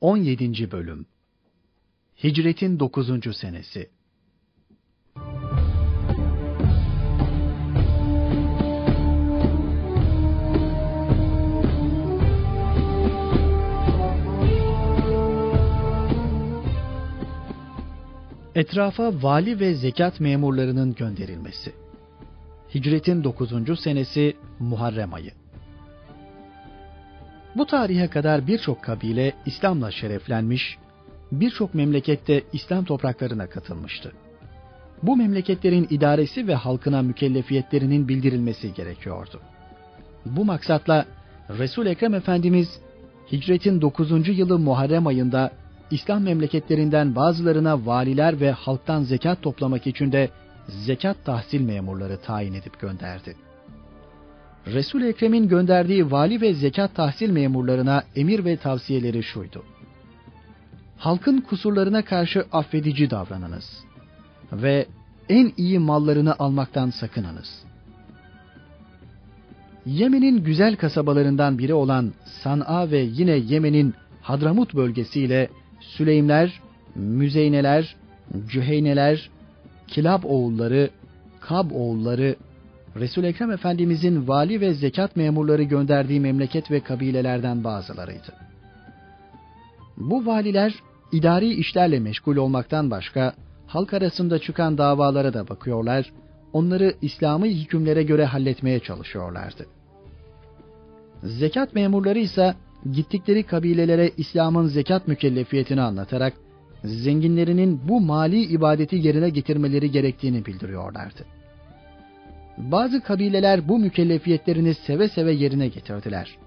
17. Bölüm Hicretin 9. Senesi Etrafa vali ve zekat memurlarının gönderilmesi. Hicretin 9. senesi Muharrem ayı. Bu tarihe kadar birçok kabile İslam'la şereflenmiş, birçok memlekette İslam topraklarına katılmıştı. Bu memleketlerin idaresi ve halkına mükellefiyetlerinin bildirilmesi gerekiyordu. Bu maksatla Resul Ekrem Efendimiz Hicretin 9. yılı Muharrem ayında İslam memleketlerinden bazılarına valiler ve halktan zekat toplamak için de zekat tahsil memurları tayin edip gönderdi. Resul Ekrem'in gönderdiği vali ve zekat tahsil memurlarına emir ve tavsiyeleri şuydu. Halkın kusurlarına karşı affedici davranınız ve en iyi mallarını almaktan sakınınız. Yemen'in güzel kasabalarından biri olan San'a ve yine Yemen'in Hadramut bölgesiyle Süleymler, Müzeyneler, Cüheyneler, Kilab oğulları, Kab oğulları, Resul Ekrem Efendimizin vali ve zekat memurları gönderdiği memleket ve kabilelerden bazılarıydı. Bu valiler idari işlerle meşgul olmaktan başka halk arasında çıkan davalara da bakıyorlar, onları İslami hükümlere göre halletmeye çalışıyorlardı. Zekat memurları ise gittikleri kabilelere İslam'ın zekat mükellefiyetini anlatarak zenginlerinin bu mali ibadeti yerine getirmeleri gerektiğini bildiriyorlardı. Bazı kabileler bu mükellefiyetlerini seve seve yerine getirdiler.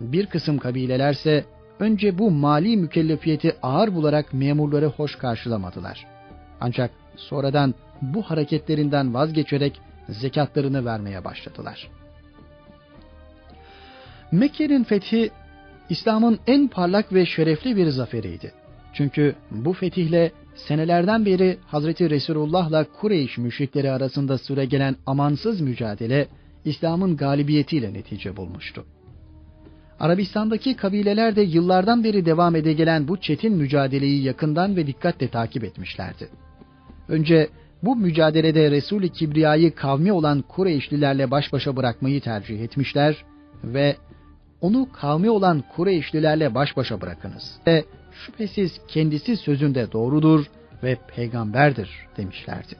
Bir kısım kabilelerse önce bu mali mükellefiyeti ağır bularak memurları hoş karşılamadılar. Ancak sonradan bu hareketlerinden vazgeçerek zekatlarını vermeye başladılar. Mekke'nin fethi İslam'ın en parlak ve şerefli bir zaferiydi. Çünkü bu fetihle senelerden beri Hazreti Resulullah'la Kureyş müşrikleri arasında süregelen amansız mücadele İslam'ın galibiyetiyle netice bulmuştu. Arabistan'daki kabileler de yıllardan beri devam ede gelen bu çetin mücadeleyi yakından ve dikkatle takip etmişlerdi. Önce bu mücadelede Resul-i Kibriya'yı kavmi olan Kureyşlilerle baş başa bırakmayı tercih etmişler ve onu kavmi olan Kureyşlilerle baş başa bırakınız ve şüphesiz kendisi sözünde doğrudur ve peygamberdir demişlerdi.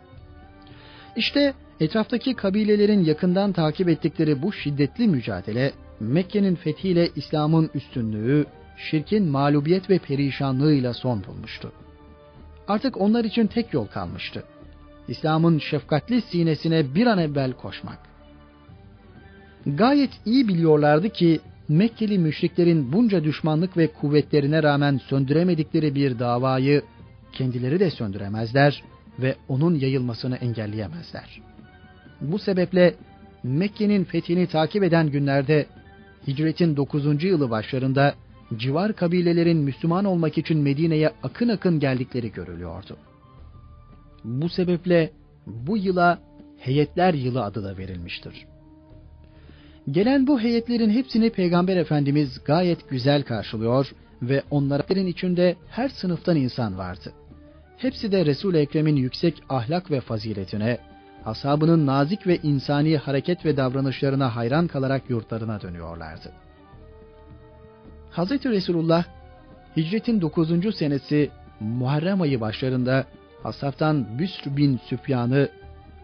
İşte etraftaki kabilelerin yakından takip ettikleri bu şiddetli mücadele Mekke'nin fethiyle İslam'ın üstünlüğü, şirkin mağlubiyet ve perişanlığıyla son bulmuştu. Artık onlar için tek yol kalmıştı. İslam'ın şefkatli sinesine bir an evvel koşmak. Gayet iyi biliyorlardı ki Mekkeli müşriklerin bunca düşmanlık ve kuvvetlerine rağmen söndüremedikleri bir davayı kendileri de söndüremezler ve onun yayılmasını engelleyemezler. Bu sebeple Mekke'nin fethini takip eden günlerde hicretin 9. yılı başlarında civar kabilelerin Müslüman olmak için Medine'ye akın akın geldikleri görülüyordu. Bu sebeple bu yıla Heyetler Yılı adı da verilmiştir. Gelen bu heyetlerin hepsini Peygamber Efendimiz gayet güzel karşılıyor ve onların içinde her sınıftan insan vardı. Hepsi de Resul-i Ekrem'in yüksek ahlak ve faziletine, ashabının nazik ve insani hareket ve davranışlarına hayran kalarak yurtlarına dönüyorlardı. Hz. Resulullah, hicretin 9. senesi Muharrem ayı başlarında Asaf'tan Büsr bin Süfyan'ı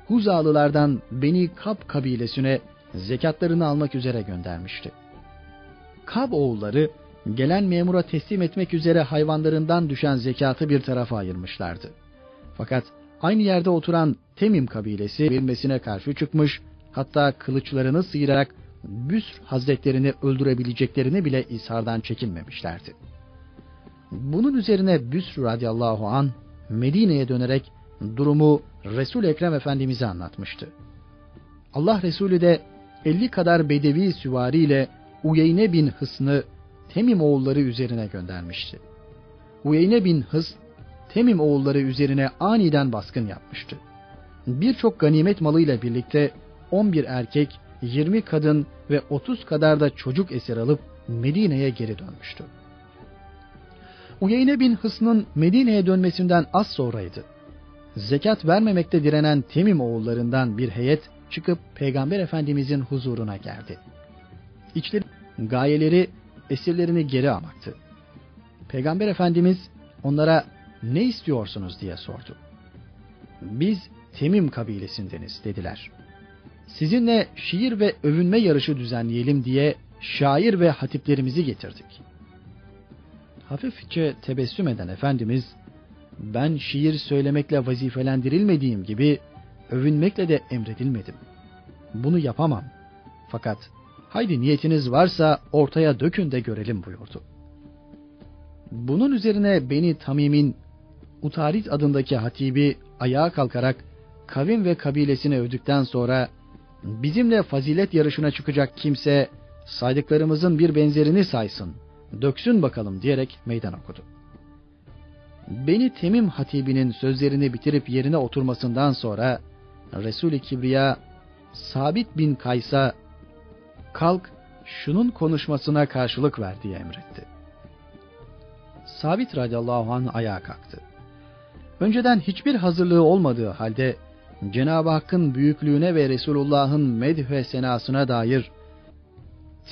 Huzalılardan Beni Kab kabilesine zekatlarını almak üzere göndermişti. Kab oğulları gelen memura teslim etmek üzere hayvanlarından düşen zekatı bir tarafa ayırmışlardı. Fakat aynı yerde oturan Temim kabilesi bilmesine karşı çıkmış, hatta kılıçlarını sıyırarak Büsr hazretlerini öldürebileceklerini bile ishardan çekinmemişlerdi. Bunun üzerine Büsr radıyallahu an Medine'ye dönerek durumu Resul Ekrem Efendimize anlatmıştı. Allah Resulü de 50 kadar bedevi süvariyle Uyeyne bin Hısn'ı Temim oğulları üzerine göndermişti. Uyeyne bin Hıs, Temim oğulları üzerine aniden baskın yapmıştı. Birçok ganimet malıyla birlikte 11 erkek, 20 kadın ve 30 kadar da çocuk esir alıp Medine'ye geri dönmüştü. Uyeyne bin Hısn'ın Medine'ye dönmesinden az sonraydı. Zekat vermemekte direnen Temim oğullarından bir heyet çıkıp Peygamber Efendimizin huzuruna geldi. İçleri gayeleri esirlerini geri almaktı. Peygamber Efendimiz onlara ne istiyorsunuz diye sordu. Biz Temim kabilesindeniz dediler. Sizinle şiir ve övünme yarışı düzenleyelim diye şair ve hatiplerimizi getirdik. Hafifçe tebessüm eden Efendimiz, ben şiir söylemekle vazifelendirilmediğim gibi övünmekle de emredilmedim. Bunu yapamam. Fakat haydi niyetiniz varsa ortaya dökün de görelim buyurdu. Bunun üzerine Beni Tamim'in Utarit adındaki hatibi ayağa kalkarak kavim ve kabilesini övdükten sonra bizimle fazilet yarışına çıkacak kimse saydıklarımızın bir benzerini saysın, döksün bakalım diyerek meydan okudu. Beni Temim hatibinin sözlerini bitirip yerine oturmasından sonra Resul-i Kibriya Sabit bin Kays'a kalk şunun konuşmasına karşılık ver diye emretti. Sabit radıyallahu anh ayağa kalktı. Önceden hiçbir hazırlığı olmadığı halde Cenab-ı Hakk'ın büyüklüğüne ve Resulullah'ın medh ve senasına dair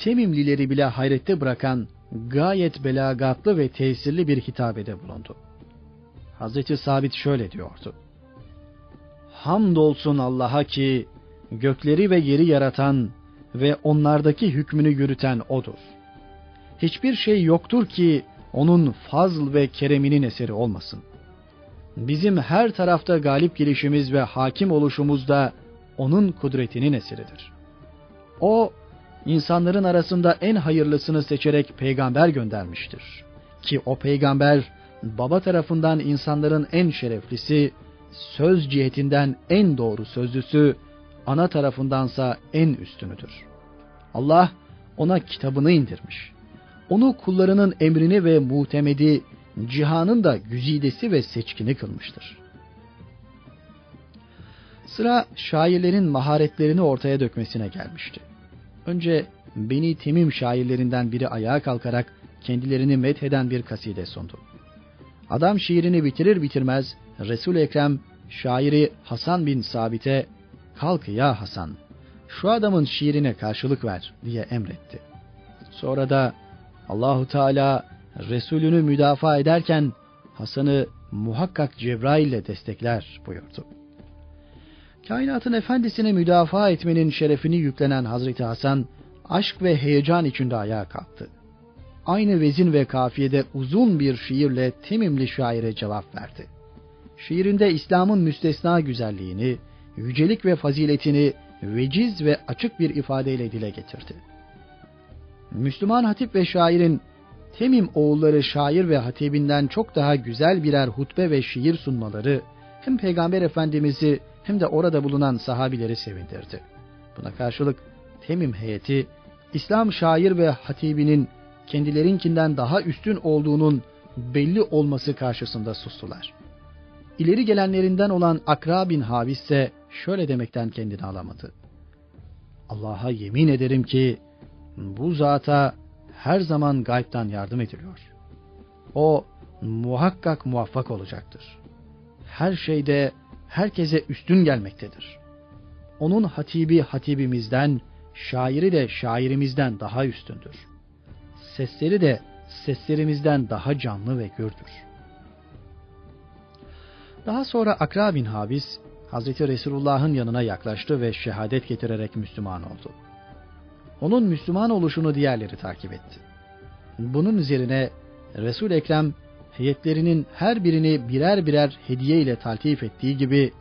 Temimlileri bile hayrette bırakan gayet belagatlı ve tesirli bir hitabede bulundu. Hazreti Sabit şöyle diyordu. Hamdolsun Allah'a ki gökleri ve yeri yaratan ve onlardaki hükmünü yürüten O'dur. Hiçbir şey yoktur ki onun fazl ve kereminin eseri olmasın. Bizim her tarafta galip gelişimiz ve hakim oluşumuz da onun kudretinin eseridir. O, insanların arasında en hayırlısını seçerek peygamber göndermiştir. Ki o peygamber, baba tarafından insanların en şereflisi, söz cihetinden en doğru sözlüsü, ana tarafındansa en üstünüdür. Allah ona kitabını indirmiş. Onu kullarının emrini ve muhtemedi, cihanın da güzidesi ve seçkini kılmıştır. Sıra şairlerin maharetlerini ortaya dökmesine gelmişti. Önce Beni Temim şairlerinden biri ayağa kalkarak kendilerini metheden bir kaside sundu. Adam şiirini bitirir bitirmez resul Ekrem şairi Hasan bin Sabit'e kalk ya Hasan şu adamın şiirine karşılık ver diye emretti. Sonra da Allahu Teala Resulünü müdafaa ederken Hasan'ı muhakkak Cebrail ile destekler buyurdu. Kainatın efendisine müdafaa etmenin şerefini yüklenen Hazreti Hasan aşk ve heyecan içinde ayağa kalktı. Aynı vezin ve kafiyede uzun bir şiirle Temimli şaire cevap verdi. Şiirinde İslam'ın müstesna güzelliğini, yücelik ve faziletini veciz ve açık bir ifadeyle dile getirdi. Müslüman hatip ve şairin Temim oğulları şair ve hatibinden çok daha güzel birer hutbe ve şiir sunmaları hem Peygamber Efendimiz'i hem de orada bulunan sahabileri sevindirdi. Buna karşılık Temim heyeti İslam şair ve hatibinin kendilerinkinden daha üstün olduğunun belli olması karşısında sustular. İleri gelenlerinden olan Akra bin Habis ise şöyle demekten kendini alamadı. Allah'a yemin ederim ki bu zata her zaman gaybtan yardım ediliyor. O muhakkak muvaffak olacaktır. Her şeyde herkese üstün gelmektedir. Onun hatibi hatibimizden, şairi de şairimizden daha üstündür. Sesleri de seslerimizden daha canlı ve gürdür. Daha sonra Akra bin Habis, Hazreti Resulullah'ın yanına yaklaştı ve şehadet getirerek Müslüman oldu. Onun Müslüman oluşunu diğerleri takip etti. Bunun üzerine Resul Ekrem heyetlerinin her birini birer birer hediye ile taltif ettiği gibi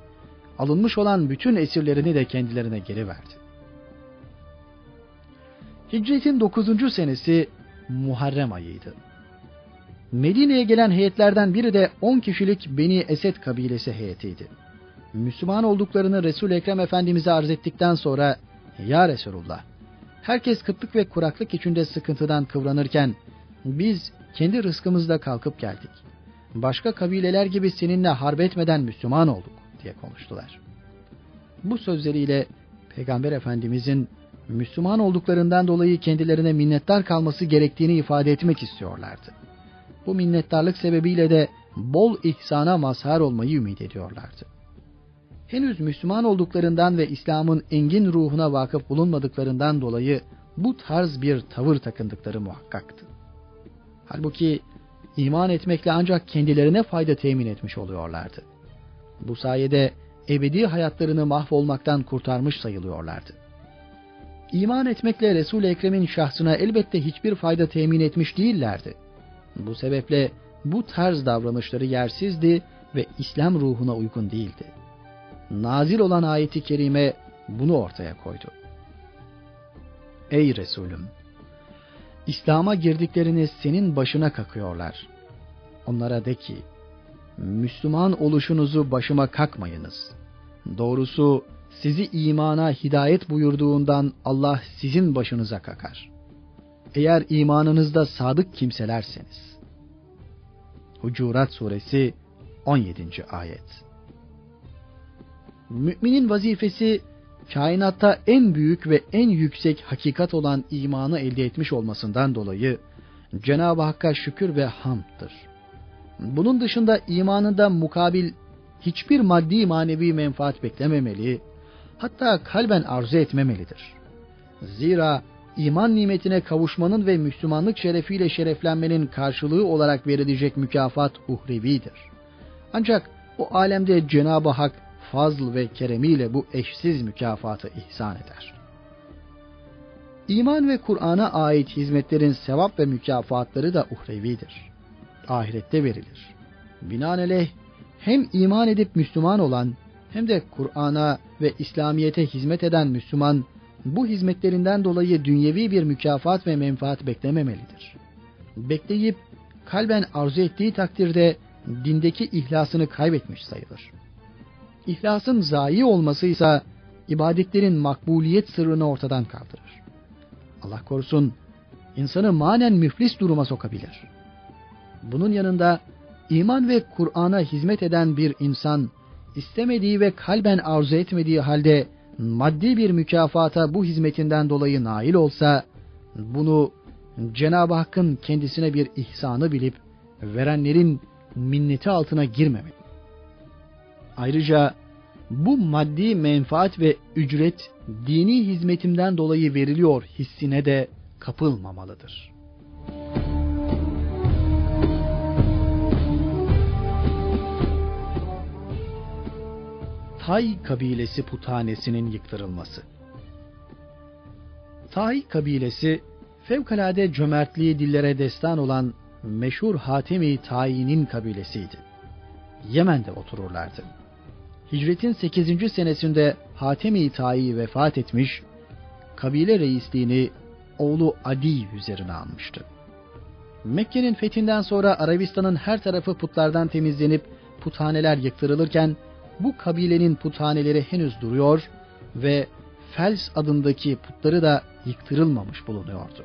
alınmış olan bütün esirlerini de kendilerine geri verdi. Hicretin 9. senesi Muharrem ayıydı. Medine'ye gelen heyetlerden biri de 10 kişilik Beni Esed kabilesi heyetiydi. Müslüman olduklarını Resul Ekrem Efendimize arz ettikten sonra "Ya Resulullah, herkes kıtlık ve kuraklık içinde sıkıntıdan kıvranırken biz kendi rızkımızla kalkıp geldik. Başka kabileler gibi seninle harp etmeden Müslüman olduk diye konuştular. Bu sözleriyle Peygamber Efendimizin Müslüman olduklarından dolayı kendilerine minnettar kalması gerektiğini ifade etmek istiyorlardı. Bu minnettarlık sebebiyle de bol ihsana mazhar olmayı ümit ediyorlardı. Henüz Müslüman olduklarından ve İslam'ın engin ruhuna vakıf bulunmadıklarından dolayı bu tarz bir tavır takındıkları muhakkaktı. Halbuki iman etmekle ancak kendilerine fayda temin etmiş oluyorlardı. Bu sayede ebedi hayatlarını mahvolmaktan kurtarmış sayılıyorlardı. İman etmekle Resul-i Ekrem'in şahsına elbette hiçbir fayda temin etmiş değillerdi. Bu sebeple bu tarz davranışları yersizdi ve İslam ruhuna uygun değildi. Nazil olan ayeti kerime bunu ortaya koydu. Ey Resulüm! İslam'a girdiklerini senin başına kakıyorlar. Onlara de ki, Müslüman oluşunuzu başıma kakmayınız. Doğrusu sizi imana hidayet buyurduğundan Allah sizin başınıza kakar. Eğer imanınızda sadık kimselerseniz. Hucurat Suresi 17. Ayet Müminin vazifesi kainatta en büyük ve en yüksek hakikat olan imanı elde etmiş olmasından dolayı Cenab-ı Hakk'a şükür ve hamdır. Bunun dışında imanında mukabil hiçbir maddi manevi menfaat beklememeli, hatta kalben arzu etmemelidir. Zira iman nimetine kavuşmanın ve Müslümanlık şerefiyle şereflenmenin karşılığı olarak verilecek mükafat uhrevidir. Ancak o alemde Cenab-ı Hak fazl ve keremiyle bu eşsiz mükafatı ihsan eder. İman ve Kur'an'a ait hizmetlerin sevap ve mükafatları da uhrevidir. Ahirette verilir. Binaenaleyh hem iman edip Müslüman olan hem de Kur'an'a ve İslamiyete hizmet eden Müslüman bu hizmetlerinden dolayı dünyevi bir mükafat ve menfaat beklememelidir. Bekleyip kalben arzu ettiği takdirde dindeki ihlasını kaybetmiş sayılır. İhlasın zayi olması ise ibadetlerin makbuliyet sırrını ortadan kaldırır. Allah korusun insanı manen müflis duruma sokabilir. Bunun yanında iman ve Kur'an'a hizmet eden bir insan istemediği ve kalben arzu etmediği halde maddi bir mükafata bu hizmetinden dolayı nail olsa bunu Cenab-ı Hakk'ın kendisine bir ihsanı bilip verenlerin minneti altına girmemeli. Ayrıca bu maddi menfaat ve ücret dini hizmetimden dolayı veriliyor hissine de kapılmamalıdır. Tay kabilesi puthanesinin yıktırılması. Tay kabilesi fevkalade cömertliği dillere destan olan meşhur Hatemi Tayi'nin kabilesiydi. Yemen'de otururlardı. Hicretin 8. senesinde Hatemi Tayi vefat etmiş, kabile reisliğini oğlu Adi üzerine almıştı. Mekke'nin fethinden sonra Arabistan'ın her tarafı putlardan temizlenip puthaneler yıktırılırken bu kabilenin puthaneleri henüz duruyor ve Fels adındaki putları da yıktırılmamış bulunuyordu.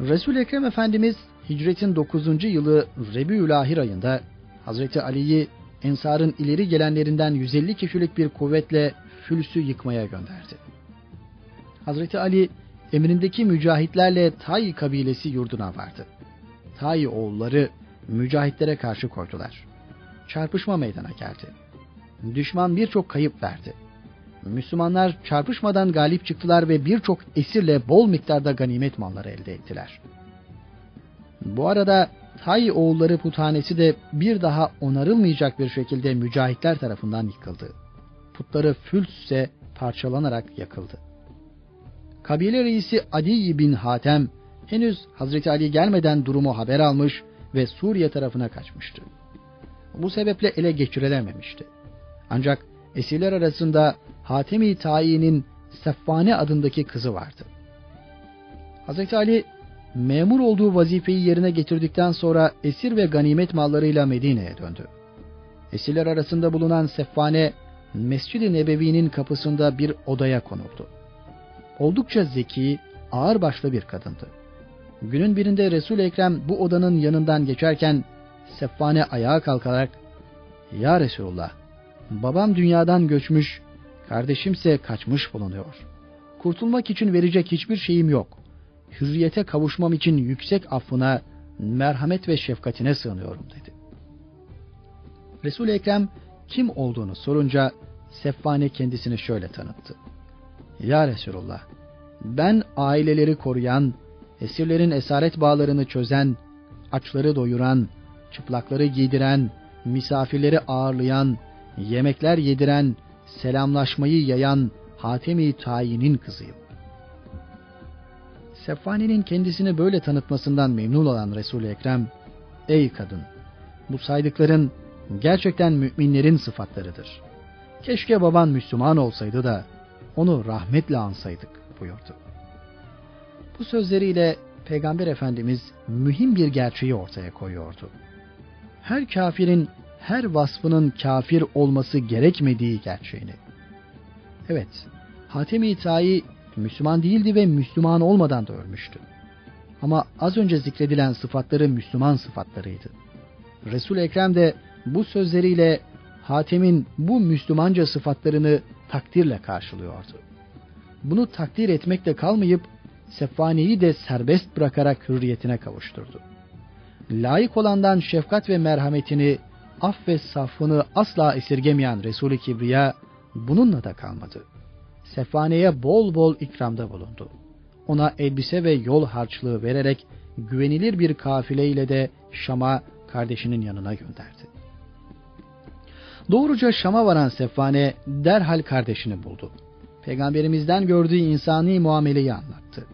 Resul Ekrem Efendimiz hicretin 9. yılı Rebiülahir ayında Hazreti Ali'yi Ensar'ın ileri gelenlerinden 150 kişilik bir kuvvetle Füls'ü yıkmaya gönderdi. Hazreti Ali emrindeki mücahitlerle Tay kabilesi yurduna vardı. Tay oğulları mücahitlere karşı koydular. Çarpışma meydana geldi. Düşman birçok kayıp verdi. Müslümanlar çarpışmadan galip çıktılar ve birçok esirle bol miktarda ganimet malları elde ettiler. Bu arada Tay oğulları puthanesi de bir daha onarılmayacak bir şekilde mücahitler tarafından yıkıldı. Putları Fülse parçalanarak yakıldı. Kabile reisi Adi bin Hatem henüz Hazreti Ali gelmeden durumu haber almış ve Suriye tarafına kaçmıştı. Bu sebeple ele geçirilememişti. Ancak esirler arasında Hatemi Tayi'nin Seffane adındaki kızı vardı. Hazreti Ali memur olduğu vazifeyi yerine getirdikten sonra esir ve ganimet mallarıyla Medine'ye döndü. Esirler arasında bulunan Seffane, Mescid-i Nebevi'nin kapısında bir odaya konuldu. Oldukça zeki, ağırbaşlı bir kadındı. Günün birinde resul Ekrem bu odanın yanından geçerken Seffane ayağa kalkarak ''Ya Resulullah, babam dünyadan göçmüş, kardeşimse kaçmış bulunuyor. Kurtulmak için verecek hiçbir şeyim yok hürriyete kavuşmam için yüksek affına, merhamet ve şefkatine sığınıyorum dedi. Resul-i Ekrem kim olduğunu sorunca Seffane kendisini şöyle tanıttı. Ya Resulullah, ben aileleri koruyan, esirlerin esaret bağlarını çözen, açları doyuran, çıplakları giydiren, misafirleri ağırlayan, yemekler yediren, selamlaşmayı yayan Hatemi Tayin'in kızıyım. Sefani'nin kendisini böyle tanıtmasından memnun olan Resul-i Ekrem, Ey kadın! Bu saydıkların gerçekten müminlerin sıfatlarıdır. Keşke baban Müslüman olsaydı da onu rahmetle ansaydık buyurdu. Bu sözleriyle Peygamber Efendimiz mühim bir gerçeği ortaya koyuyordu. Her kafirin her vasfının kafir olması gerekmediği gerçeğini. Evet, Hatem-i İta'yı Müslüman değildi ve Müslüman olmadan da ölmüştü. Ama az önce zikredilen sıfatları Müslüman sıfatlarıydı. Resul Ekrem de bu sözleriyle Hatem'in bu Müslümanca sıfatlarını takdirle karşılıyordu. Bunu takdir etmekle kalmayıp Sefvani'yi de serbest bırakarak hürriyetine kavuşturdu. Layık olandan şefkat ve merhametini, af ve safını asla esirgemeyen Resul-i Kibriya bununla da kalmadı. Sefvane'ye bol bol ikramda bulundu. Ona elbise ve yol harçlığı vererek güvenilir bir kafile ile de Şam'a kardeşinin yanına gönderdi. Doğruca Şam'a varan Sefvane derhal kardeşini buldu. Peygamberimizden gördüğü insani muameleyi anlattı.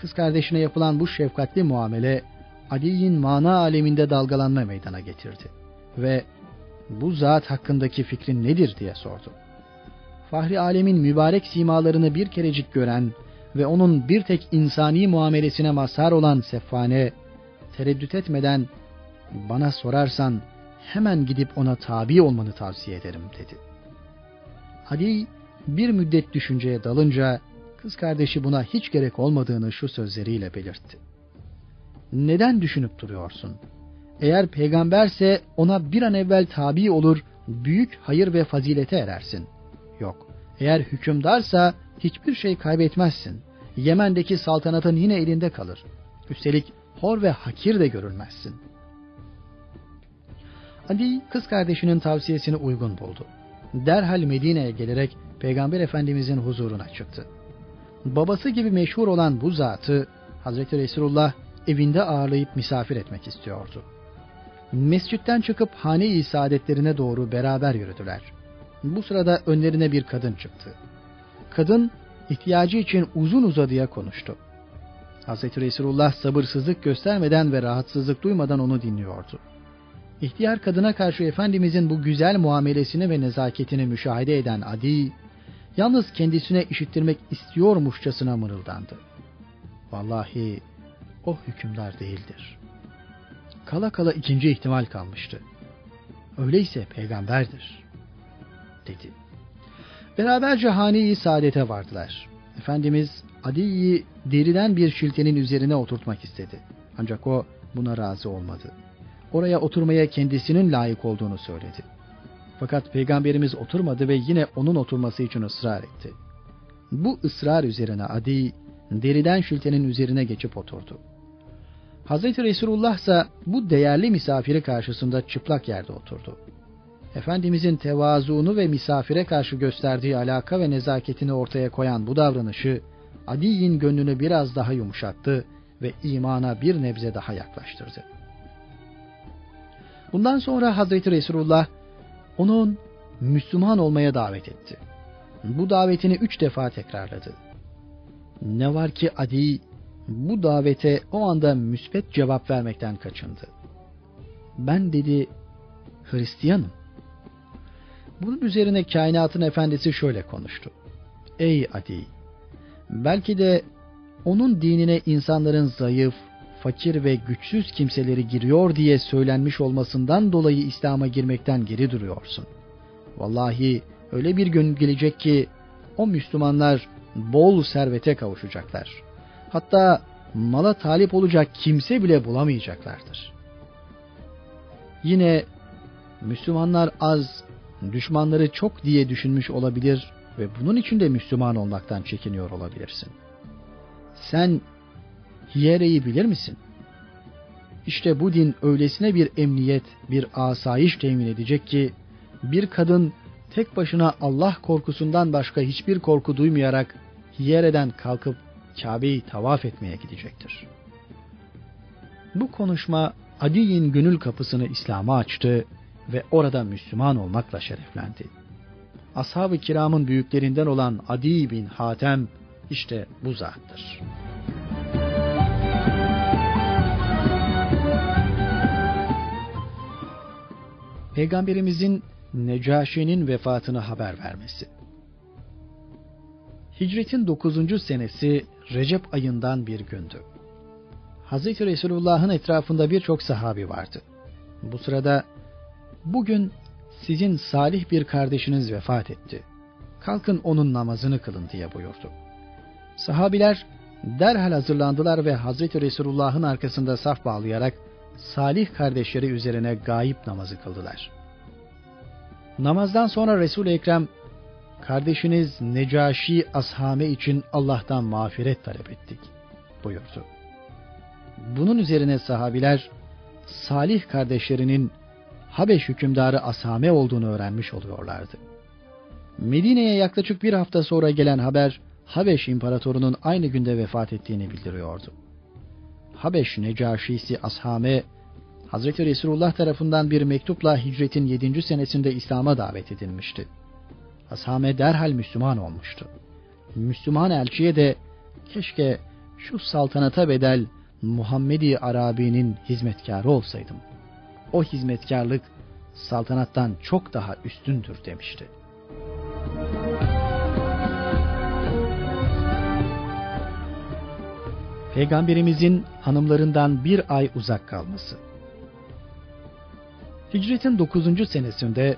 Kız kardeşine yapılan bu şefkatli muamele Ali'nin mana aleminde dalgalanma meydana getirdi. Ve bu zat hakkındaki fikrin nedir diye sordu. Fahri alemin mübarek simalarını bir kerecik gören ve onun bir tek insani muamelesine mazhar olan Seffane, tereddüt etmeden bana sorarsan hemen gidip ona tabi olmanı tavsiye ederim dedi. Ali bir müddet düşünceye dalınca kız kardeşi buna hiç gerek olmadığını şu sözleriyle belirtti. Neden düşünüp duruyorsun? Eğer peygamberse ona bir an evvel tabi olur, büyük hayır ve fazilete erersin. Yok, eğer hükümdarsa hiçbir şey kaybetmezsin. Yemen'deki saltanatın yine elinde kalır. Üstelik hor ve hakir de görülmezsin. Ali kız kardeşinin tavsiyesini uygun buldu. Derhal Medine'ye gelerek Peygamber Efendimizin huzuruna çıktı. Babası gibi meşhur olan bu zatı Hazreti Resulullah evinde ağırlayıp misafir etmek istiyordu. Mescitten çıkıp hane-i saadetlerine doğru beraber yürüdüler. Bu sırada önlerine bir kadın çıktı. Kadın ihtiyacı için uzun uzadıya konuştu. Hazreti Resulullah sabırsızlık göstermeden ve rahatsızlık duymadan onu dinliyordu. İhtiyar kadına karşı Efendimizin bu güzel muamelesini ve nezaketini müşahede eden Adi, yalnız kendisine işittirmek istiyormuşçasına mırıldandı. Vallahi o hükümdar değildir. Kala kala ikinci ihtimal kalmıştı. Öyleyse peygamberdir, dedi. Beraberce hane-i saadete vardılar. Efendimiz Adi'yi deriden bir şiltenin üzerine oturtmak istedi. Ancak o buna razı olmadı oraya oturmaya kendisinin layık olduğunu söyledi. Fakat peygamberimiz oturmadı ve yine onun oturması için ısrar etti. Bu ısrar üzerine Adi deriden şültenin üzerine geçip oturdu. Hazreti Resulullah ise bu değerli misafiri karşısında çıplak yerde oturdu. Efendimizin tevazuunu ve misafire karşı gösterdiği alaka ve nezaketini ortaya koyan bu davranışı Adi'nin gönlünü biraz daha yumuşattı ve imana bir nebze daha yaklaştırdı. Bundan sonra Hazreti Resulullah onun Müslüman olmaya davet etti. Bu davetini üç defa tekrarladı. Ne var ki Adi bu davete o anda müsbet cevap vermekten kaçındı. Ben dedi Hristiyanım. Bunun üzerine kainatın efendisi şöyle konuştu. Ey Adi! Belki de onun dinine insanların zayıf, fakir ve güçsüz kimseleri giriyor diye söylenmiş olmasından dolayı İslam'a girmekten geri duruyorsun. Vallahi öyle bir gün gelecek ki o Müslümanlar bol servete kavuşacaklar. Hatta mala talip olacak kimse bile bulamayacaklardır. Yine Müslümanlar az, düşmanları çok diye düşünmüş olabilir ve bunun için de Müslüman olmaktan çekiniyor olabilirsin. Sen Hiyere'yi bilir misin? İşte bu din öylesine bir emniyet, bir asayiş temin edecek ki bir kadın tek başına Allah korkusundan başka hiçbir korku duymayarak yereden kalkıp Kabe'yi tavaf etmeye gidecektir. Bu konuşma Adi'nin gönül kapısını İslam'a açtı ve orada Müslüman olmakla şereflendi. Ashab-ı kiramın büyüklerinden olan Adi bin Hatem işte bu zattır. Peygamberimizin Necaşi'nin vefatını haber vermesi. Hicretin 9. senesi Recep ayından bir gündü. Hazreti Resulullah'ın etrafında birçok sahabi vardı. Bu sırada bugün sizin salih bir kardeşiniz vefat etti. Kalkın onun namazını kılın diye buyurdu. Sahabiler derhal hazırlandılar ve Hazreti Resulullah'ın arkasında saf bağlayarak salih kardeşleri üzerine gayip namazı kıldılar. Namazdan sonra Resul-i Ekrem kardeşiniz Necaşi Ashame için Allah'tan mağfiret talep ettik buyurdu. Bunun üzerine sahabiler salih kardeşlerinin Habeş hükümdarı Ashame olduğunu öğrenmiş oluyorlardı. Medine'ye yaklaşık bir hafta sonra gelen haber Habeş imparatorunun aynı günde vefat ettiğini bildiriyordu. Habeş Necaşisi Ashame, Hazreti Resulullah tarafından bir mektupla hicretin 7. senesinde İslam'a davet edilmişti. Ashame derhal Müslüman olmuştu. Müslüman elçiye de keşke şu saltanata bedel Muhammedi Arabi'nin hizmetkarı olsaydım. O hizmetkarlık saltanattan çok daha üstündür demişti. Peygamberimizin hanımlarından bir ay uzak kalması. Hicretin 9. senesinde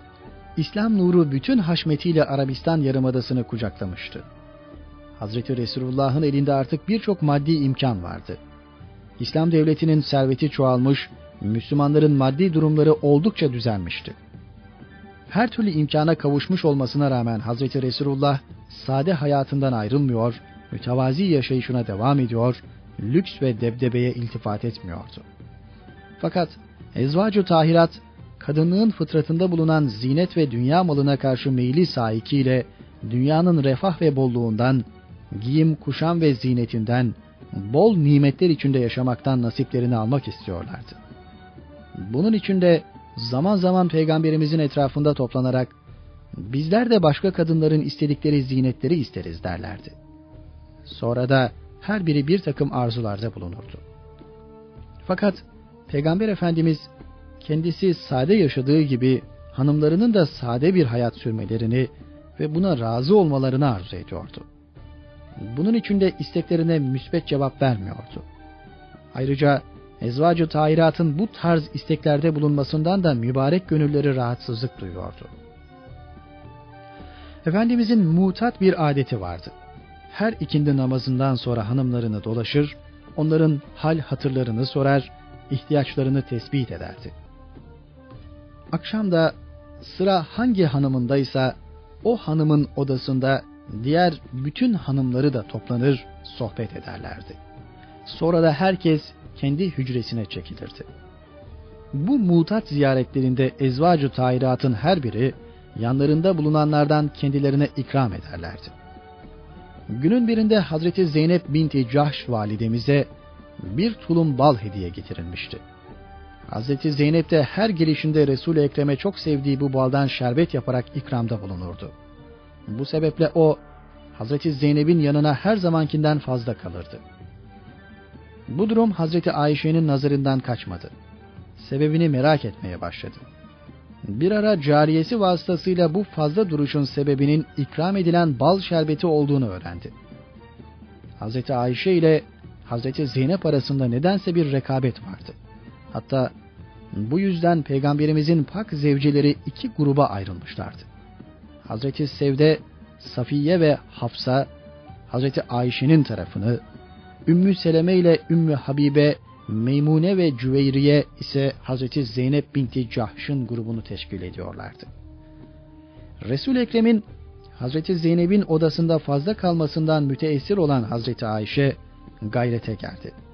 İslam nuru bütün haşmetiyle Arabistan yarımadasını kucaklamıştı. Hazreti Resulullah'ın elinde artık birçok maddi imkan vardı. İslam devletinin serveti çoğalmış, Müslümanların maddi durumları oldukça düzelmişti. Her türlü imkana kavuşmuş olmasına rağmen Hazreti Resulullah sade hayatından ayrılmıyor, mütevazi yaşayışına devam ediyor, lüks ve debdebeye iltifat etmiyordu. Fakat ezvacu tahirat, kadınlığın fıtratında bulunan zinet ve dünya malına karşı meyli sahikiyle dünyanın refah ve bolluğundan, giyim, kuşam ve zinetinden, bol nimetler içinde yaşamaktan nasiplerini almak istiyorlardı. Bunun için de zaman zaman peygamberimizin etrafında toplanarak bizler de başka kadınların istedikleri zinetleri isteriz derlerdi. Sonra da her biri bir takım arzularda bulunurdu. Fakat Peygamber Efendimiz kendisi sade yaşadığı gibi hanımlarının da sade bir hayat sürmelerini ve buna razı olmalarını arzu ediyordu. Bunun için de isteklerine müsbet cevap vermiyordu. Ayrıca ezvacı tahiratın bu tarz isteklerde bulunmasından da mübarek gönülleri rahatsızlık duyuyordu. Efendimizin mutat bir adeti vardı. Her ikindi namazından sonra hanımlarını dolaşır, onların hal hatırlarını sorar, ihtiyaçlarını tespit ederdi. Akşam da sıra hangi hanımındaysa o hanımın odasında diğer bütün hanımları da toplanır, sohbet ederlerdi. Sonra da herkes kendi hücresine çekilirdi. Bu mutat ziyaretlerinde ezvacı tahiratın her biri yanlarında bulunanlardan kendilerine ikram ederlerdi. Günün birinde Hazreti Zeynep binti Cahş validemize bir tulum bal hediye getirilmişti. Hazreti Zeynep de her gelişinde Resul-i Ekrem'e çok sevdiği bu baldan şerbet yaparak ikramda bulunurdu. Bu sebeple o Hazreti Zeynep'in yanına her zamankinden fazla kalırdı. Bu durum Hazreti Ayşe'nin nazarından kaçmadı. Sebebini merak etmeye başladı. Bir ara cariyesi vasıtasıyla bu fazla duruşun sebebinin ikram edilen bal şerbeti olduğunu öğrendi. Hazreti Ayşe ile Hazreti Zeynep arasında nedense bir rekabet vardı. Hatta bu yüzden peygamberimizin pak zevceleri iki gruba ayrılmışlardı. Hazreti Sevde, Safiye ve Hafsa, Hazreti Ayşe'nin tarafını, Ümmü Seleme ile Ümmü Habibe, Meymune ve Cüveyriye ise Hazreti Zeynep binti Cahş'ın grubunu teşkil ediyorlardı. Resul Ekrem'in Hazreti Zeynep'in odasında fazla kalmasından müteessir olan Hazreti Ayşe gayrete geldi.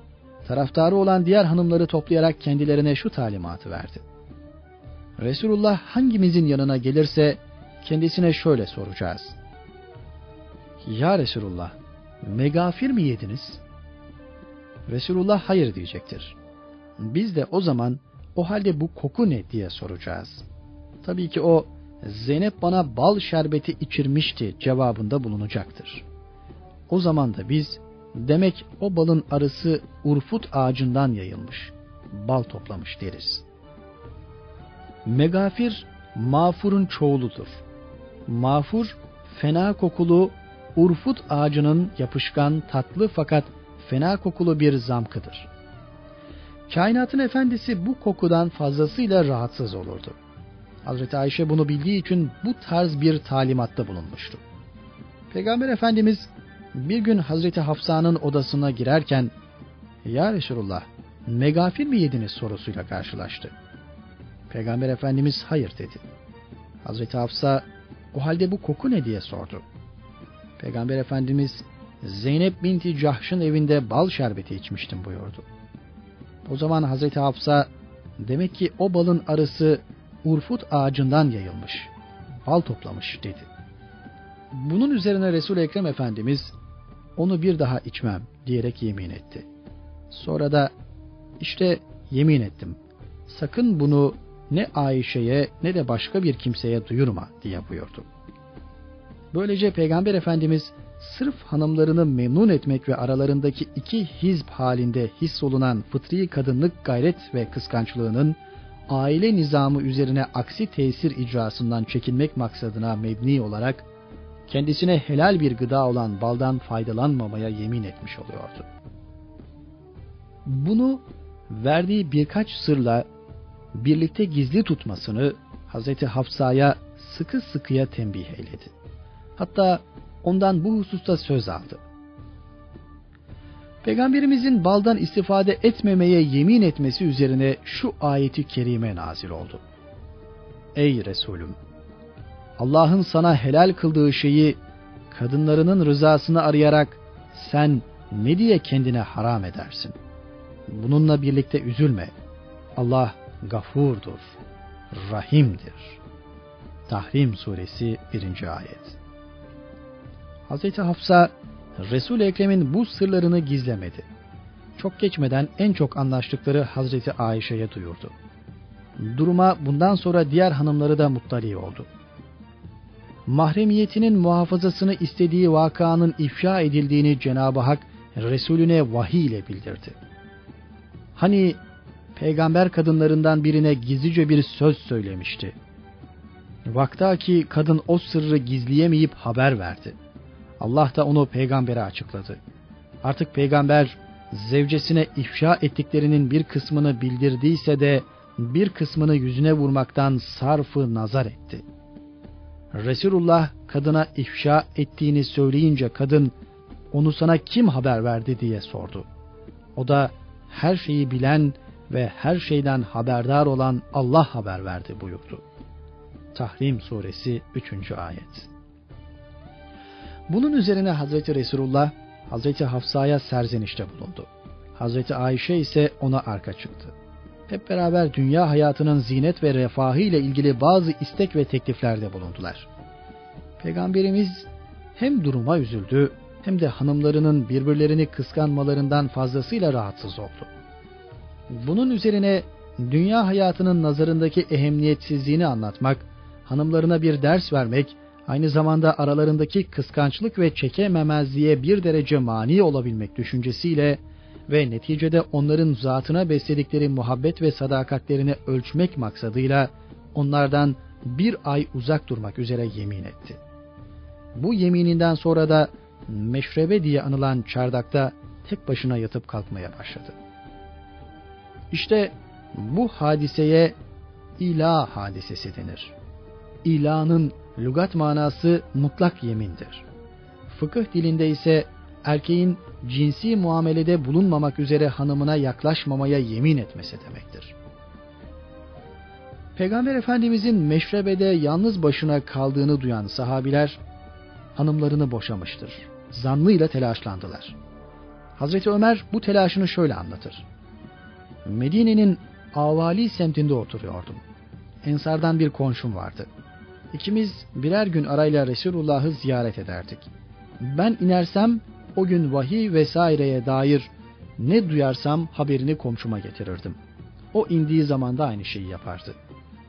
Taraftarı olan diğer hanımları toplayarak kendilerine şu talimatı verdi. Resulullah hangimizin yanına gelirse kendisine şöyle soracağız. Ya Resulullah, megafir mi yediniz? Resulullah hayır diyecektir. Biz de o zaman o halde bu koku ne diye soracağız. Tabii ki o Zeynep bana bal şerbeti içirmişti cevabında bulunacaktır. O zaman da biz demek o balın arısı urfut ağacından yayılmış, bal toplamış deriz. Megafir mağfurun çoğuludur. Mağfur fena kokulu urfut ağacının yapışkan tatlı fakat fena kokulu bir zamkıdır. Kainatın efendisi bu kokudan fazlasıyla rahatsız olurdu. Hazreti Ayşe bunu bildiği için bu tarz bir talimatta bulunmuştu. Peygamber Efendimiz bir gün Hazreti Hafsa'nın odasına girerken Ya Resulullah megafir mi yediniz sorusuyla karşılaştı. Peygamber Efendimiz hayır dedi. Hazreti Hafsa o halde bu koku ne diye sordu. Peygamber Efendimiz Zeynep binti Cahş'ın evinde bal şerbeti içmiştim buyurdu. O zaman Hazreti Hafsa demek ki o balın arısı urfut ağacından yayılmış, bal toplamış dedi. Bunun üzerine Resul Ekrem Efendimiz onu bir daha içmem diyerek yemin etti. Sonra da işte yemin ettim. Sakın bunu ne Ayşe'ye ne de başka bir kimseye duyurma diye buyurdu. Böylece Peygamber Efendimiz sırf hanımlarını memnun etmek ve aralarındaki iki hizb halinde hissolunan fıtri kadınlık gayret ve kıskançlığının aile nizamı üzerine aksi tesir icrasından çekinmek maksadına mebni olarak kendisine helal bir gıda olan baldan faydalanmamaya yemin etmiş oluyordu. Bunu verdiği birkaç sırla birlikte gizli tutmasını Hazreti Hafsa'ya sıkı sıkıya tembih eyledi. Hatta ondan bu hususta söz aldı. Peygamberimizin baldan istifade etmemeye yemin etmesi üzerine şu ayeti kerime nazil oldu. Ey Resulüm! Allah'ın sana helal kıldığı şeyi kadınlarının rızasını arayarak sen ne diye kendine haram edersin? Bununla birlikte üzülme. Allah gafurdur, rahimdir. Tahrim suresi 1. ayet. Hazreti Hafsa Resul-i Ekrem'in bu sırlarını gizlemedi. Çok geçmeden en çok anlaştıkları Hazreti Ayşe'ye duyurdu. Duruma bundan sonra diğer hanımları da muttali oldu. Mahremiyetinin muhafazasını istediği vakanın ifşa edildiğini Cenab-ı Hak Resulüne vahiy ile bildirdi. Hani peygamber kadınlarından birine gizlice bir söz söylemişti. Vakta ki kadın o sırrı gizleyemeyip haber verdi. Allah da onu peygambere açıkladı. Artık peygamber zevcesine ifşa ettiklerinin bir kısmını bildirdiyse de bir kısmını yüzüne vurmaktan sarfı nazar etti. Resulullah kadına ifşa ettiğini söyleyince kadın onu sana kim haber verdi diye sordu. O da her şeyi bilen ve her şeyden haberdar olan Allah haber verdi buyurdu. Tahrim suresi 3. ayet. Bunun üzerine Hazreti Resulullah Hazreti Hafsa'ya serzenişte bulundu. Hazreti Ayşe ise ona arka çıktı. Hep beraber dünya hayatının zinet ve refahı ile ilgili bazı istek ve tekliflerde bulundular. Peygamberimiz hem duruma üzüldü hem de hanımlarının birbirlerini kıskanmalarından fazlasıyla rahatsız oldu. Bunun üzerine dünya hayatının nazarındaki ehemmiyetsizliğini anlatmak, hanımlarına bir ders vermek aynı zamanda aralarındaki kıskançlık ve çekememezliğe bir derece mani olabilmek düşüncesiyle ve neticede onların zatına besledikleri muhabbet ve sadakatlerini ölçmek maksadıyla onlardan bir ay uzak durmak üzere yemin etti. Bu yemininden sonra da meşrebe diye anılan çardakta tek başına yatıp kalkmaya başladı. İşte bu hadiseye ilah hadisesi denir. İlanın lügat manası mutlak yemindir. Fıkıh dilinde ise erkeğin cinsi muamelede bulunmamak üzere hanımına yaklaşmamaya yemin etmesi demektir. Peygamber Efendimizin meşrebede yalnız başına kaldığını duyan sahabiler hanımlarını boşamıştır. Zannıyla telaşlandılar. Hazreti Ömer bu telaşını şöyle anlatır. Medine'nin Avali semtinde oturuyordum. Ensardan bir komşum vardı. İkimiz birer gün arayla Resulullah'ı ziyaret ederdik. Ben inersem o gün vahiy vesaireye dair ne duyarsam haberini komşuma getirirdim. O indiği zaman da aynı şeyi yapardı.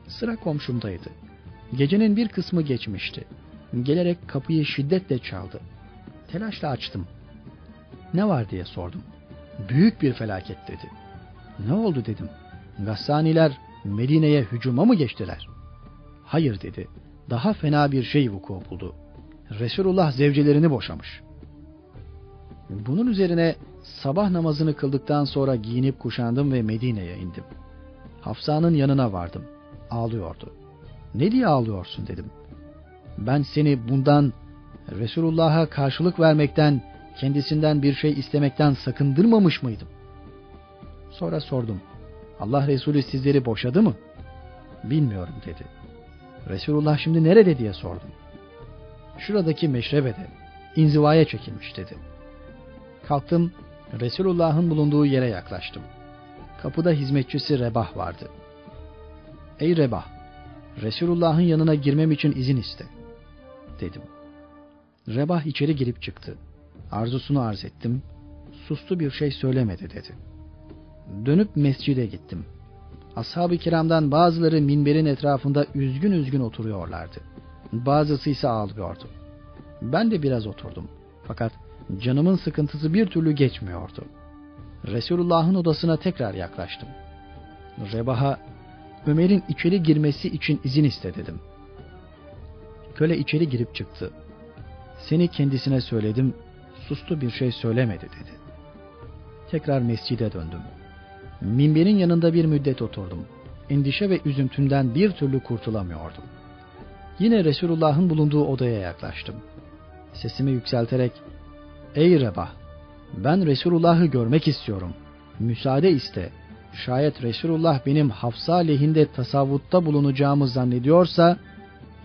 Sıra komşumdaydı. Gecenin bir kısmı geçmişti. Gelerek kapıyı şiddetle çaldı. Telaşla açtım. Ne var diye sordum. Büyük bir felaket dedi. Ne oldu dedim. Gassaniler Medine'ye hücuma mı geçtiler? Hayır dedi. Daha fena bir şey vuku buldu. Resulullah zevcelerini boşamış. Bunun üzerine sabah namazını kıldıktan sonra giyinip kuşandım ve Medine'ye indim. Hafsa'nın yanına vardım. Ağlıyordu. Ne diye ağlıyorsun dedim. Ben seni bundan Resulullah'a karşılık vermekten, kendisinden bir şey istemekten sakındırmamış mıydım? Sonra sordum. Allah Resulü sizleri boşadı mı? Bilmiyorum dedi. Resulullah şimdi nerede diye sordum. Şuradaki meşrebede, inzivaya çekilmiş dedi. Kalktım, Resulullah'ın bulunduğu yere yaklaştım. Kapıda hizmetçisi Rebah vardı. Ey Rebah, Resulullah'ın yanına girmem için izin iste, dedim. Rebah içeri girip çıktı. Arzusunu arz ettim. Sustu bir şey söylemedi dedi. Dönüp mescide gittim. Ashab-ı kiramdan bazıları minberin etrafında üzgün üzgün oturuyorlardı. Bazısı ise ağlıyordu. Ben de biraz oturdum. Fakat canımın sıkıntısı bir türlü geçmiyordu. Resulullah'ın odasına tekrar yaklaştım. Rebaha Ömer'in içeri girmesi için izin iste dedim. Köle içeri girip çıktı. Seni kendisine söyledim, sustu bir şey söylemedi dedi. Tekrar mescide döndüm. Minberin yanında bir müddet oturdum. Endişe ve üzüntümden bir türlü kurtulamıyordum. Yine Resulullah'ın bulunduğu odaya yaklaştım. Sesimi yükselterek, Ey Rebah! Ben Resulullah'ı görmek istiyorum. Müsaade iste. Şayet Resulullah benim Hafsa lehinde tasavvutta bulunacağımı zannediyorsa,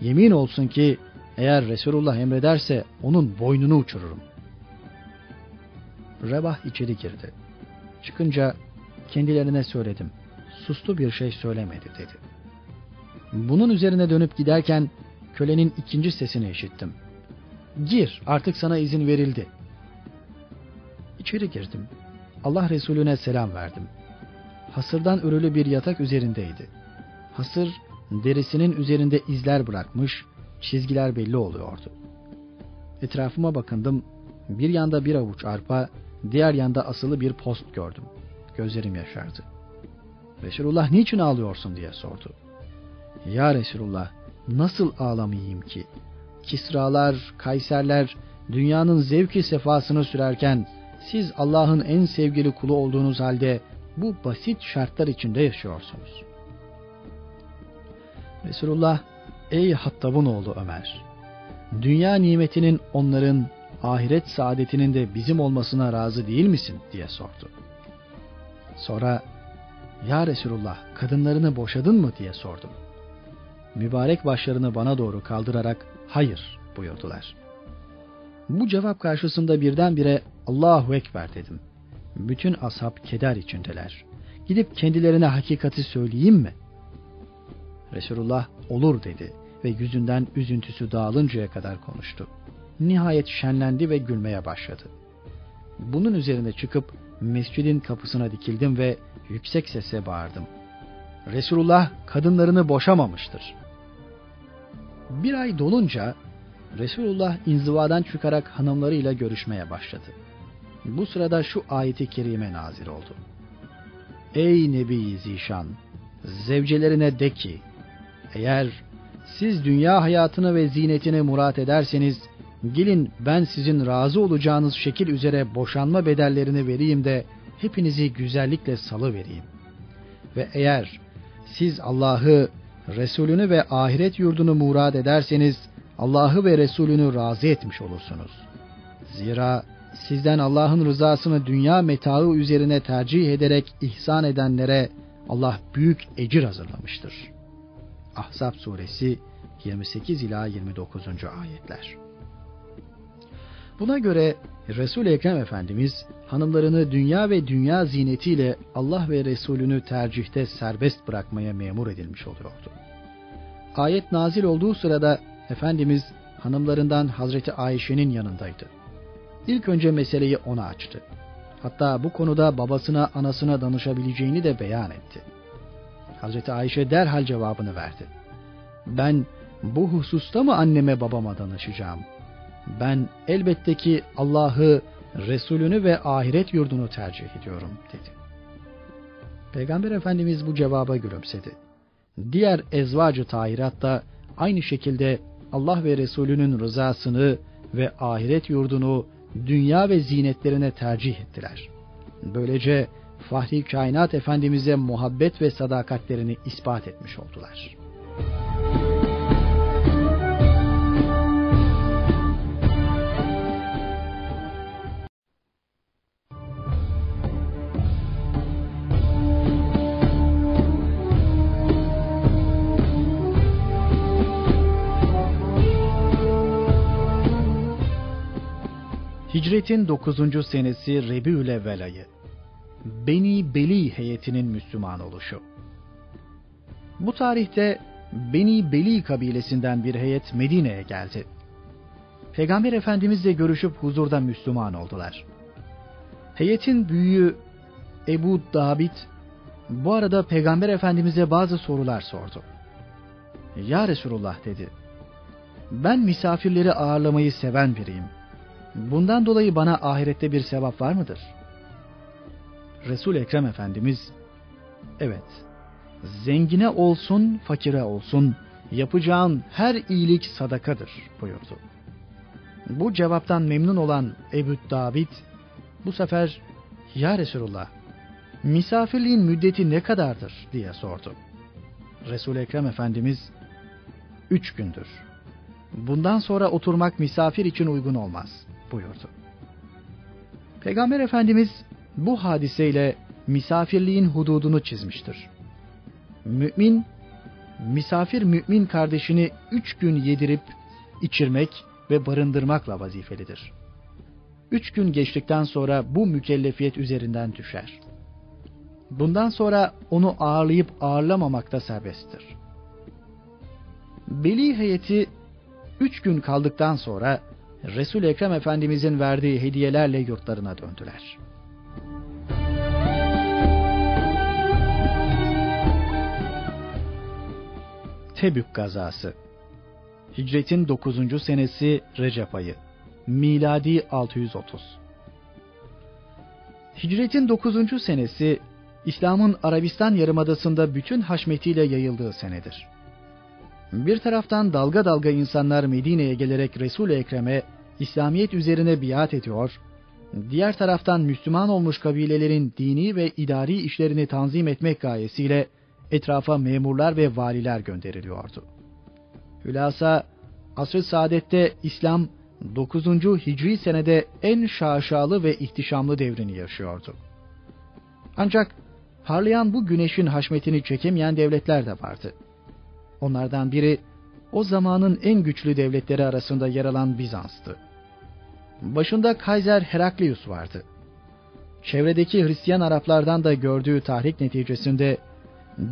yemin olsun ki eğer Resulullah emrederse onun boynunu uçururum. Rebah içeri girdi. Çıkınca kendilerine söyledim. Sustu bir şey söylemedi dedi. Bunun üzerine dönüp giderken kölenin ikinci sesini işittim. Gir artık sana izin verildi. İçeri girdim. Allah Resulüne selam verdim. Hasırdan örülü bir yatak üzerindeydi. Hasır derisinin üzerinde izler bırakmış, çizgiler belli oluyordu. Etrafıma bakındım. Bir yanda bir avuç arpa, diğer yanda asılı bir post gördüm. Gözlerim yaşardı. Resulullah niçin ağlıyorsun diye sordu. Ya Resulullah nasıl ağlamayayım ki? Kisralar, Kayserler dünyanın zevki sefasını sürerken siz Allah'ın en sevgili kulu olduğunuz halde bu basit şartlar içinde yaşıyorsunuz. Resulullah ey Hattab'ın oğlu Ömer dünya nimetinin onların ahiret saadetinin de bizim olmasına razı değil misin diye sordu. Sonra ya Resulullah kadınlarını boşadın mı diye sordum. Mübarek başlarını bana doğru kaldırarak hayır buyurdular. Bu cevap karşısında birdenbire Allahu Ekber dedim. Bütün ashab keder içindeler. Gidip kendilerine hakikati söyleyeyim mi? Resulullah olur dedi ve yüzünden üzüntüsü dağılıncaya kadar konuştu. Nihayet şenlendi ve gülmeye başladı. Bunun üzerine çıkıp mescidin kapısına dikildim ve yüksek sesle bağırdım. Resulullah kadınlarını boşamamıştır. Bir ay dolunca Resulullah inzivadan çıkarak hanımlarıyla görüşmeye başladı. Bu sırada şu ayeti kerime nazil oldu. Ey Nebi Zişan! Zevcelerine de ki, eğer siz dünya hayatını ve zinetini murat ederseniz, gelin ben sizin razı olacağınız şekil üzere boşanma bedellerini vereyim de hepinizi güzellikle salı vereyim. Ve eğer siz Allah'ı, Resulünü ve ahiret yurdunu murad ederseniz Allah'ı ve Resulünü razı etmiş olursunuz. Zira sizden Allah'ın rızasını dünya metaı üzerine tercih ederek ihsan edenlere Allah büyük ecir hazırlamıştır. Ahzab suresi 28 ila 29. ayetler. Buna göre Resul Ekrem Efendimiz hanımlarını dünya ve dünya zinetiyle Allah ve Resulünü tercihte serbest bırakmaya memur edilmiş oluyordu. Ayet nazil olduğu sırada Efendimiz hanımlarından Hazreti Ayşe'nin yanındaydı. İlk önce meseleyi ona açtı. Hatta bu konuda babasına anasına danışabileceğini de beyan etti. Hazreti Ayşe derhal cevabını verdi. Ben bu hususta mı anneme babama danışacağım? Ben elbette ki Allah'ı, Resulünü ve ahiret yurdunu tercih ediyorum dedi. Peygamber Efendimiz bu cevaba gülümsedi. Diğer ezvacı tahirat da aynı şekilde Allah ve Resulünün rızasını ve ahiret yurdunu dünya ve zinetlerine tercih ettiler. Böylece Fahri Kainat Efendimiz'e muhabbet ve sadakatlerini ispat etmiş oldular. Hicretin 9. senesi Rebiül ayı. Beni Beli heyetinin Müslüman oluşu. Bu tarihte Beni Beli kabilesinden bir heyet Medine'ye geldi. Peygamber Efendimizle görüşüp huzurda Müslüman oldular. Heyetin büyüğü Ebu Dabit bu arada Peygamber Efendimiz'e bazı sorular sordu. Ya Resulullah dedi. Ben misafirleri ağırlamayı seven biriyim. Bundan dolayı bana ahirette bir sevap var mıdır? Resul Ekrem Efendimiz evet zengine olsun fakire olsun yapacağın her iyilik sadakadır buyurdu. Bu cevaptan memnun olan Ebu David bu sefer ya Resulullah misafirliğin müddeti ne kadardır diye sordu. Resul Ekrem Efendimiz üç gündür. Bundan sonra oturmak misafir için uygun olmaz buyurdu. Peygamber Efendimiz bu hadiseyle misafirliğin hududunu çizmiştir. Mümin, misafir mümin kardeşini üç gün yedirip, içirmek ve barındırmakla vazifelidir. Üç gün geçtikten sonra bu mükellefiyet üzerinden düşer. Bundan sonra onu ağırlayıp ağırlamamakta serbesttir. Beli heyeti üç gün kaldıktan sonra Resul Ekrem Efendimizin verdiği hediyelerle yurtlarına döndüler. Tebük gazası Hicretin 9. senesi Recep ayı Miladi 630 Hicretin 9. senesi İslam'ın Arabistan yarımadasında bütün haşmetiyle yayıldığı senedir. Bir taraftan dalga dalga insanlar Medine'ye gelerek Resul-i Ekrem'e İslamiyet üzerine biat ediyor, diğer taraftan Müslüman olmuş kabilelerin dini ve idari işlerini tanzim etmek gayesiyle etrafa memurlar ve valiler gönderiliyordu. Hülasa asr-ı saadette İslam 9. Hicri senede en şaşalı ve ihtişamlı devrini yaşıyordu. Ancak parlayan bu güneşin haşmetini çekemeyen devletler de vardı. Onlardan biri o zamanın en güçlü devletleri arasında yer alan Bizans'tı. Başında Kaiser Heraklius vardı. Çevredeki Hristiyan Araplardan da gördüğü tahrik neticesinde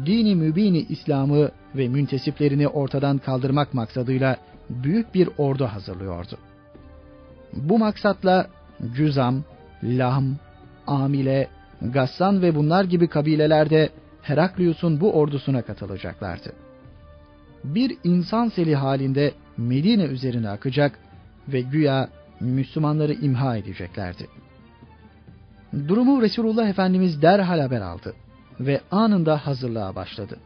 dini mübini İslam'ı ve müntesiplerini ortadan kaldırmak maksadıyla büyük bir ordu hazırlıyordu. Bu maksatla Cüzam, Lahm, Amile, Gassan ve bunlar gibi kabilelerde Heraklius'un bu ordusuna katılacaklardı. Bir insan seli halinde Medine üzerine akacak ve güya Müslümanları imha edeceklerdi. Durumu Resulullah Efendimiz derhal haber aldı ve anında hazırlığa başladı.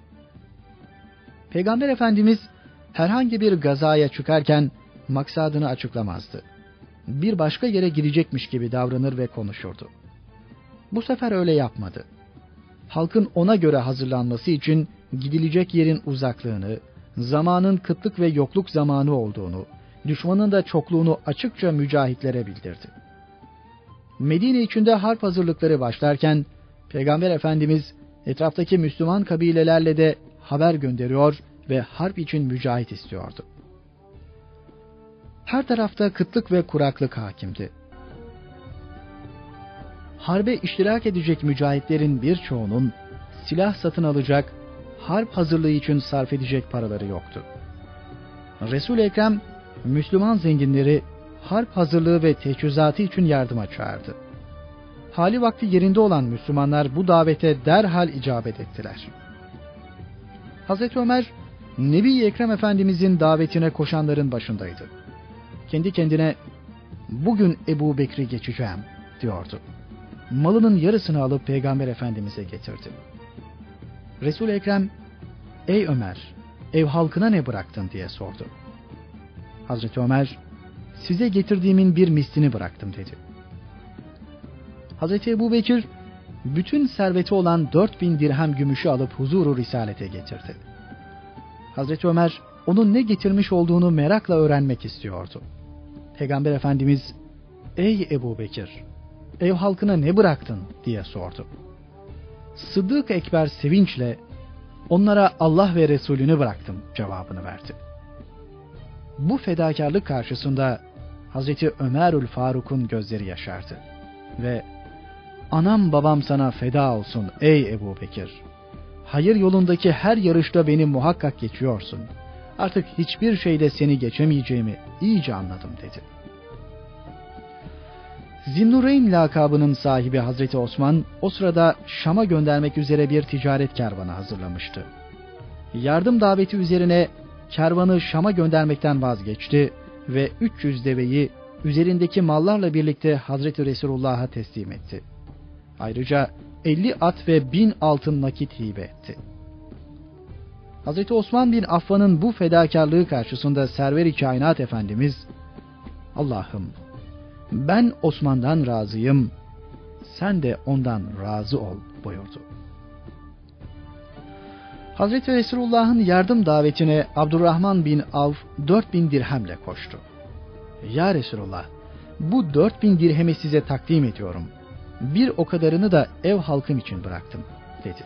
Peygamber Efendimiz herhangi bir gazaya çıkarken maksadını açıklamazdı. Bir başka yere gidecekmiş gibi davranır ve konuşurdu. Bu sefer öyle yapmadı. Halkın ona göre hazırlanması için gidilecek yerin uzaklığını, zamanın kıtlık ve yokluk zamanı olduğunu, düşmanın da çokluğunu açıkça mücahitlere bildirdi. Medine içinde harp hazırlıkları başlarken Peygamber Efendimiz etraftaki Müslüman kabilelerle de haber gönderiyor ve harp için mücahit istiyordu. Her tarafta kıtlık ve kuraklık hakimdi. Harbe iştirak edecek mücahitlerin birçoğunun silah satın alacak, harp hazırlığı için sarf edecek paraları yoktu. Resul Ekrem Müslüman zenginleri harp hazırlığı ve teçhizatı için yardıma çağırdı. Hali vakti yerinde olan Müslümanlar bu davete derhal icabet ettiler. Hazreti Ömer, Nebi Ekrem Efendimizin davetine koşanların başındaydı. Kendi kendine, bugün Ebu Bekir'i geçeceğim diyordu. Malının yarısını alıp Peygamber Efendimiz'e getirdi. Resul Ekrem, ey Ömer, ev halkına ne bıraktın diye sordu. Hazreti Ömer, size getirdiğimin bir mislini bıraktım dedi. Hazreti Ebu Bekir, bütün serveti olan 4000 dirhem gümüşü alıp huzuru risalete getirdi. Hazreti Ömer, onun ne getirmiş olduğunu merakla öğrenmek istiyordu. Peygamber Efendimiz, ey Ebu Bekir, ev halkına ne bıraktın diye sordu. Sıddık Ekber sevinçle, onlara Allah ve Resulünü bıraktım cevabını verdi. Bu fedakarlık karşısında Hazreti Ömerül Faruk'un gözleri yaşardı. Ve anam babam sana feda olsun ey Ebu Bekir. Hayır yolundaki her yarışta beni muhakkak geçiyorsun. Artık hiçbir şeyde seni geçemeyeceğimi iyice anladım dedi. Zinnureyn lakabının sahibi Hazreti Osman o sırada Şam'a göndermek üzere bir ticaret kervanı hazırlamıştı. Yardım daveti üzerine kervanı Şam'a göndermekten vazgeçti ve 300 deveyi üzerindeki mallarla birlikte Hazreti Resulullah'a teslim etti. Ayrıca 50 at ve 1000 altın nakit hibe etti. Hazreti Osman bin Affan'ın bu fedakarlığı karşısında Server-i Kainat Efendimiz, Allah'ım ben Osman'dan razıyım, sen de ondan razı ol buyurdu. Hazreti Resulullah'ın yardım davetine Abdurrahman bin Avf 4000 dirhemle koştu. Ya Resulullah, bu 4000 dirhemi size takdim ediyorum. Bir o kadarını da ev halkım için bıraktım, dedi.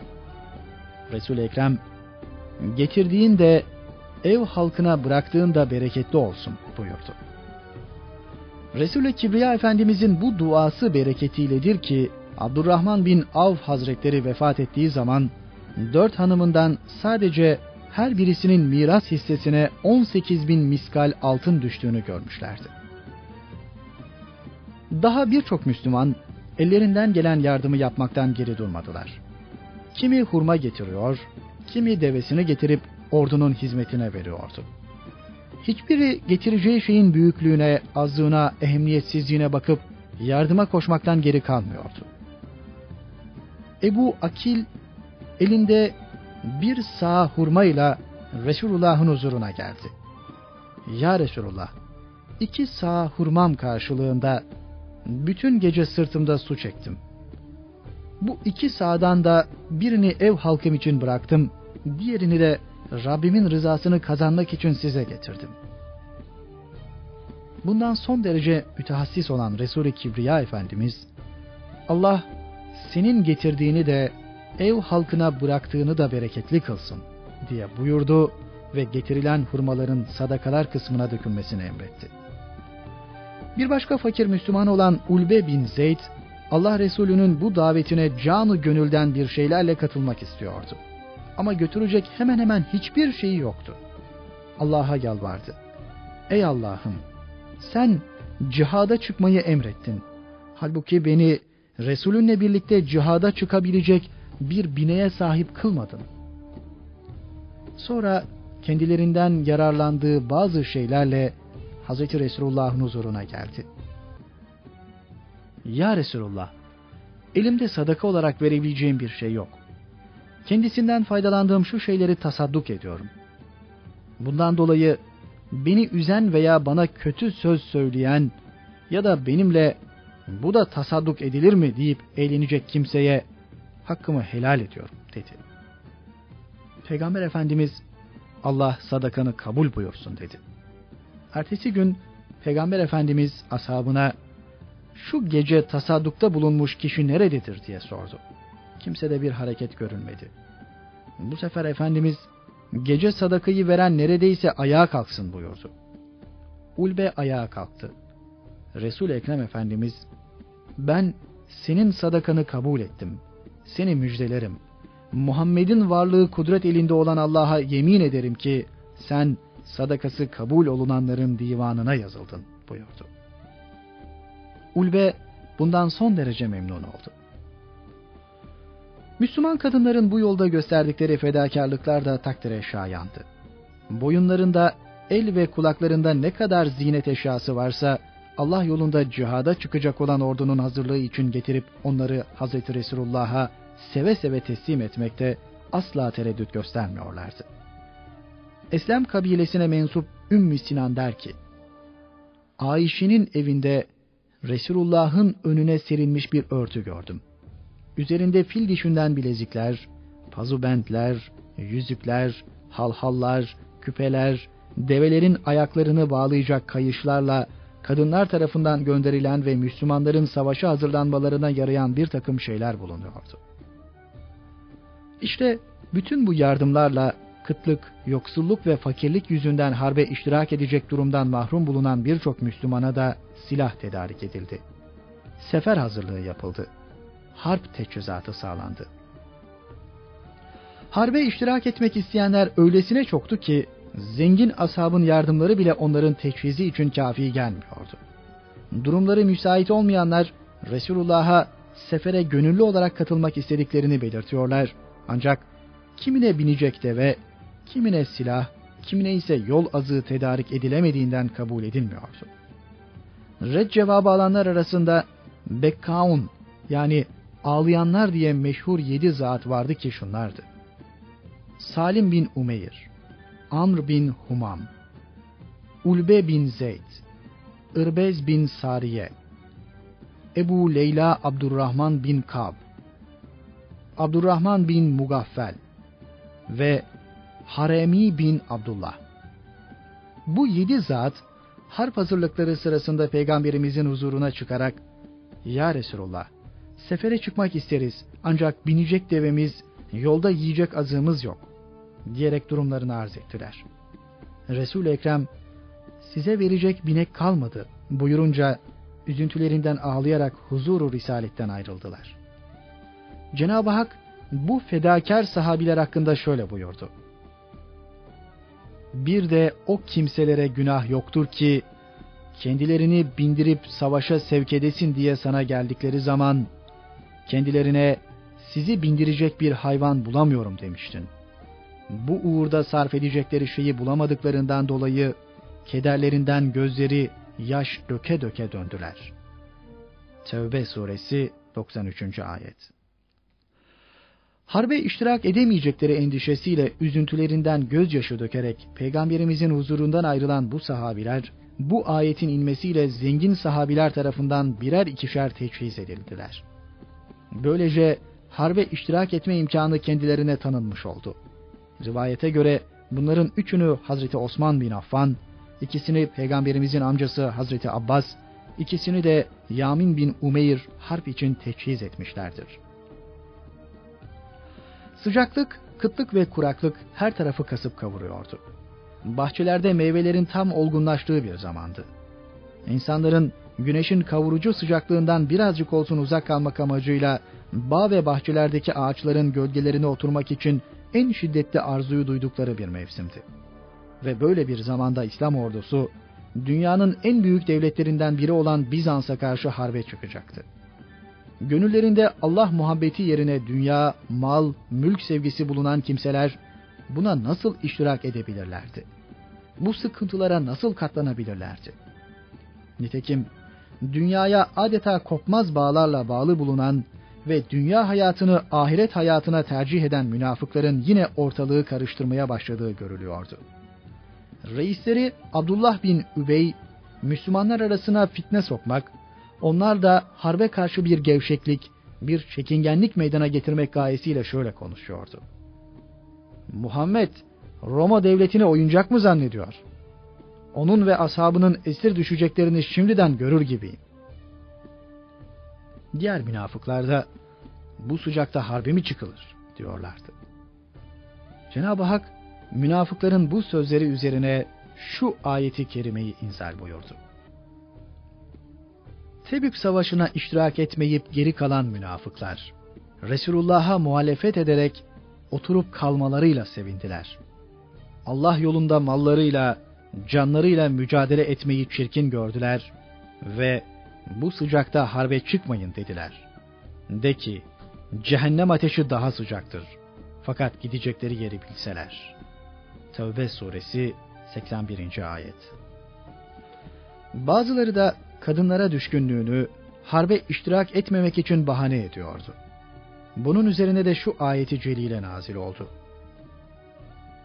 Resul-i Ekrem, getirdiğin de ev halkına bıraktığın da bereketli olsun buyurdu. Resul-i Kibriya Efendimizin bu duası bereketiyledir ki Abdurrahman bin Avf Hazretleri vefat ettiği zaman dört hanımından sadece her birisinin miras hissesine 18 bin miskal altın düştüğünü görmüşlerdi. Daha birçok Müslüman ellerinden gelen yardımı yapmaktan geri durmadılar. Kimi hurma getiriyor, kimi devesini getirip ordunun hizmetine veriyordu. Hiçbiri getireceği şeyin büyüklüğüne, azlığına, ehemmiyetsizliğine bakıp yardıma koşmaktan geri kalmıyordu. Ebu Akil elinde bir sağ hurmayla Resulullah'ın huzuruna geldi. Ya Resulullah, iki sağ hurmam karşılığında bütün gece sırtımda su çektim. Bu iki sağdan da birini ev halkım için bıraktım, diğerini de Rabbimin rızasını kazanmak için size getirdim. Bundan son derece mütehassis olan Resul-i Kibriya Efendimiz, Allah senin getirdiğini de ev halkına bıraktığını da bereketli kılsın diye buyurdu ve getirilen hurmaların sadakalar kısmına dökülmesini emretti. Bir başka fakir Müslüman olan Ulbe bin Zeyd, Allah Resulü'nün bu davetine canı gönülden bir şeylerle katılmak istiyordu. Ama götürecek hemen hemen hiçbir şeyi yoktu. Allah'a yalvardı. Ey Allah'ım sen cihada çıkmayı emrettin. Halbuki beni Resulünle birlikte cihada çıkabilecek bir bineye sahip kılmadın. Sonra kendilerinden yararlandığı bazı şeylerle Hazreti Resulullah'ın huzuruna geldi. Ya Resulullah, elimde sadaka olarak verebileceğim bir şey yok. Kendisinden faydalandığım şu şeyleri tasadduk ediyorum. Bundan dolayı beni üzen veya bana kötü söz söyleyen ya da benimle bu da tasadduk edilir mi deyip eğlenecek kimseye hakkımı helal ediyorum dedi. Peygamber Efendimiz Allah sadakanı kabul buyursun dedi. Ertesi gün Peygamber Efendimiz ashabına şu gece tasaddukta bulunmuş kişi nerededir diye sordu. Kimse de bir hareket görünmedi. Bu sefer Efendimiz gece sadakayı veren neredeyse ayağa kalksın buyurdu. Ulbe ayağa kalktı. Resul Ekrem Efendimiz ben senin sadakanı kabul ettim. Seni müjdelerim. Muhammed'in varlığı kudret elinde olan Allah'a yemin ederim ki sen sadakası kabul olunanların divanına yazıldın buyurdu. Ulbe bundan son derece memnun oldu. Müslüman kadınların bu yolda gösterdikleri fedakarlıklar da takdire şayandı. Boyunlarında, el ve kulaklarında ne kadar zinet eşyası varsa Allah yolunda cihada çıkacak olan ordunun hazırlığı için getirip onları Hazreti Resulullah'a seve seve teslim etmekte asla tereddüt göstermiyorlardı. Eslem kabilesine mensup Ümmü Sinan der ki, Ayşe'nin evinde Resulullah'ın önüne serilmiş bir örtü gördüm. Üzerinde fil dişinden bilezikler, pazubentler, yüzükler, halhallar, küpeler, develerin ayaklarını bağlayacak kayışlarla kadınlar tarafından gönderilen ve Müslümanların savaşa hazırlanmalarına yarayan bir takım şeyler bulunuyordu. İşte bütün bu yardımlarla kıtlık, yoksulluk ve fakirlik yüzünden harbe iştirak edecek durumdan mahrum bulunan birçok Müslümana da silah tedarik edildi. Sefer hazırlığı yapıldı. Harp teçhizatı sağlandı. Harbe iştirak etmek isteyenler öylesine çoktu ki zengin ashabın yardımları bile onların teçhizi için kafi gelmiyordu. Durumları müsait olmayanlar Resulullah'a sefere gönüllü olarak katılmak istediklerini belirtiyorlar. Ancak kimine binecek deve, kimine silah, kimine ise yol azığı tedarik edilemediğinden kabul edilmiyordu. Red cevabı alanlar arasında Bekkaun yani ağlayanlar diye meşhur yedi zat vardı ki şunlardı. Salim bin Umeyr, Amr bin Humam, Ulbe bin Zeyd, Irbez bin Sariye, Ebu Leyla Abdurrahman bin Kab, Abdurrahman bin Mugaffel ve Haremi bin Abdullah. Bu yedi zat harp hazırlıkları sırasında peygamberimizin huzuruna çıkarak Ya Resulullah sefere çıkmak isteriz ancak binecek devemiz yolda yiyecek azığımız yok diyerek durumlarını arz ettiler. resul Ekrem size verecek binek kalmadı buyurunca üzüntülerinden ağlayarak huzuru risaletten ayrıldılar. Cenab-ı Hak bu fedakar sahabiler hakkında şöyle buyurdu. Bir de o kimselere günah yoktur ki kendilerini bindirip savaşa sevk edesin diye sana geldikleri zaman kendilerine sizi bindirecek bir hayvan bulamıyorum demiştin. Bu uğurda sarf edecekleri şeyi bulamadıklarından dolayı kederlerinden gözleri yaş döke döke döndüler. Tevbe suresi 93. ayet Harbe iştirak edemeyecekleri endişesiyle üzüntülerinden gözyaşı dökerek peygamberimizin huzurundan ayrılan bu sahabiler bu ayetin inmesiyle zengin sahabiler tarafından birer ikişer teçhiz edildiler. Böylece harbe iştirak etme imkanı kendilerine tanınmış oldu. Rivayete göre bunların üçünü Hazreti Osman bin Affan, ikisini peygamberimizin amcası Hazreti Abbas, ikisini de Yamin bin Umeyr harp için teçhiz etmişlerdir.'' Sıcaklık, kıtlık ve kuraklık her tarafı kasıp kavuruyordu. Bahçelerde meyvelerin tam olgunlaştığı bir zamandı. İnsanların güneşin kavurucu sıcaklığından birazcık olsun uzak kalmak amacıyla bağ ve bahçelerdeki ağaçların gölgelerine oturmak için en şiddetli arzuyu duydukları bir mevsimdi. Ve böyle bir zamanda İslam ordusu dünyanın en büyük devletlerinden biri olan Bizans'a karşı harbe çıkacaktı. Gönüllerinde Allah muhabbeti yerine dünya, mal, mülk sevgisi bulunan kimseler buna nasıl iştirak edebilirlerdi? Bu sıkıntılara nasıl katlanabilirlerdi? Nitekim dünyaya adeta kopmaz bağlarla bağlı bulunan ve dünya hayatını ahiret hayatına tercih eden münafıkların yine ortalığı karıştırmaya başladığı görülüyordu. Reisleri Abdullah bin Übey, Müslümanlar arasına fitne sokmak, onlar da harbe karşı bir gevşeklik, bir çekingenlik meydana getirmek gayesiyle şöyle konuşuyordu. Muhammed Roma devletini oyuncak mı zannediyor? Onun ve ashabının esir düşeceklerini şimdiden görür gibiyim. Diğer münafıklar da bu sıcakta harbe mi çıkılır diyorlardı. Cenab-ı Hak münafıkların bu sözleri üzerine şu ayeti kerimeyi inzal buyurdu. Tebük Savaşı'na iştirak etmeyip geri kalan münafıklar, Resulullah'a muhalefet ederek oturup kalmalarıyla sevindiler. Allah yolunda mallarıyla, canlarıyla mücadele etmeyi çirkin gördüler ve bu sıcakta harbe çıkmayın dediler. De ki, cehennem ateşi daha sıcaktır. Fakat gidecekleri yeri bilseler. Tevbe suresi 81. ayet. Bazıları da kadınlara düşkünlüğünü harbe iştirak etmemek için bahane ediyordu. Bunun üzerine de şu ayeti celile nazil oldu.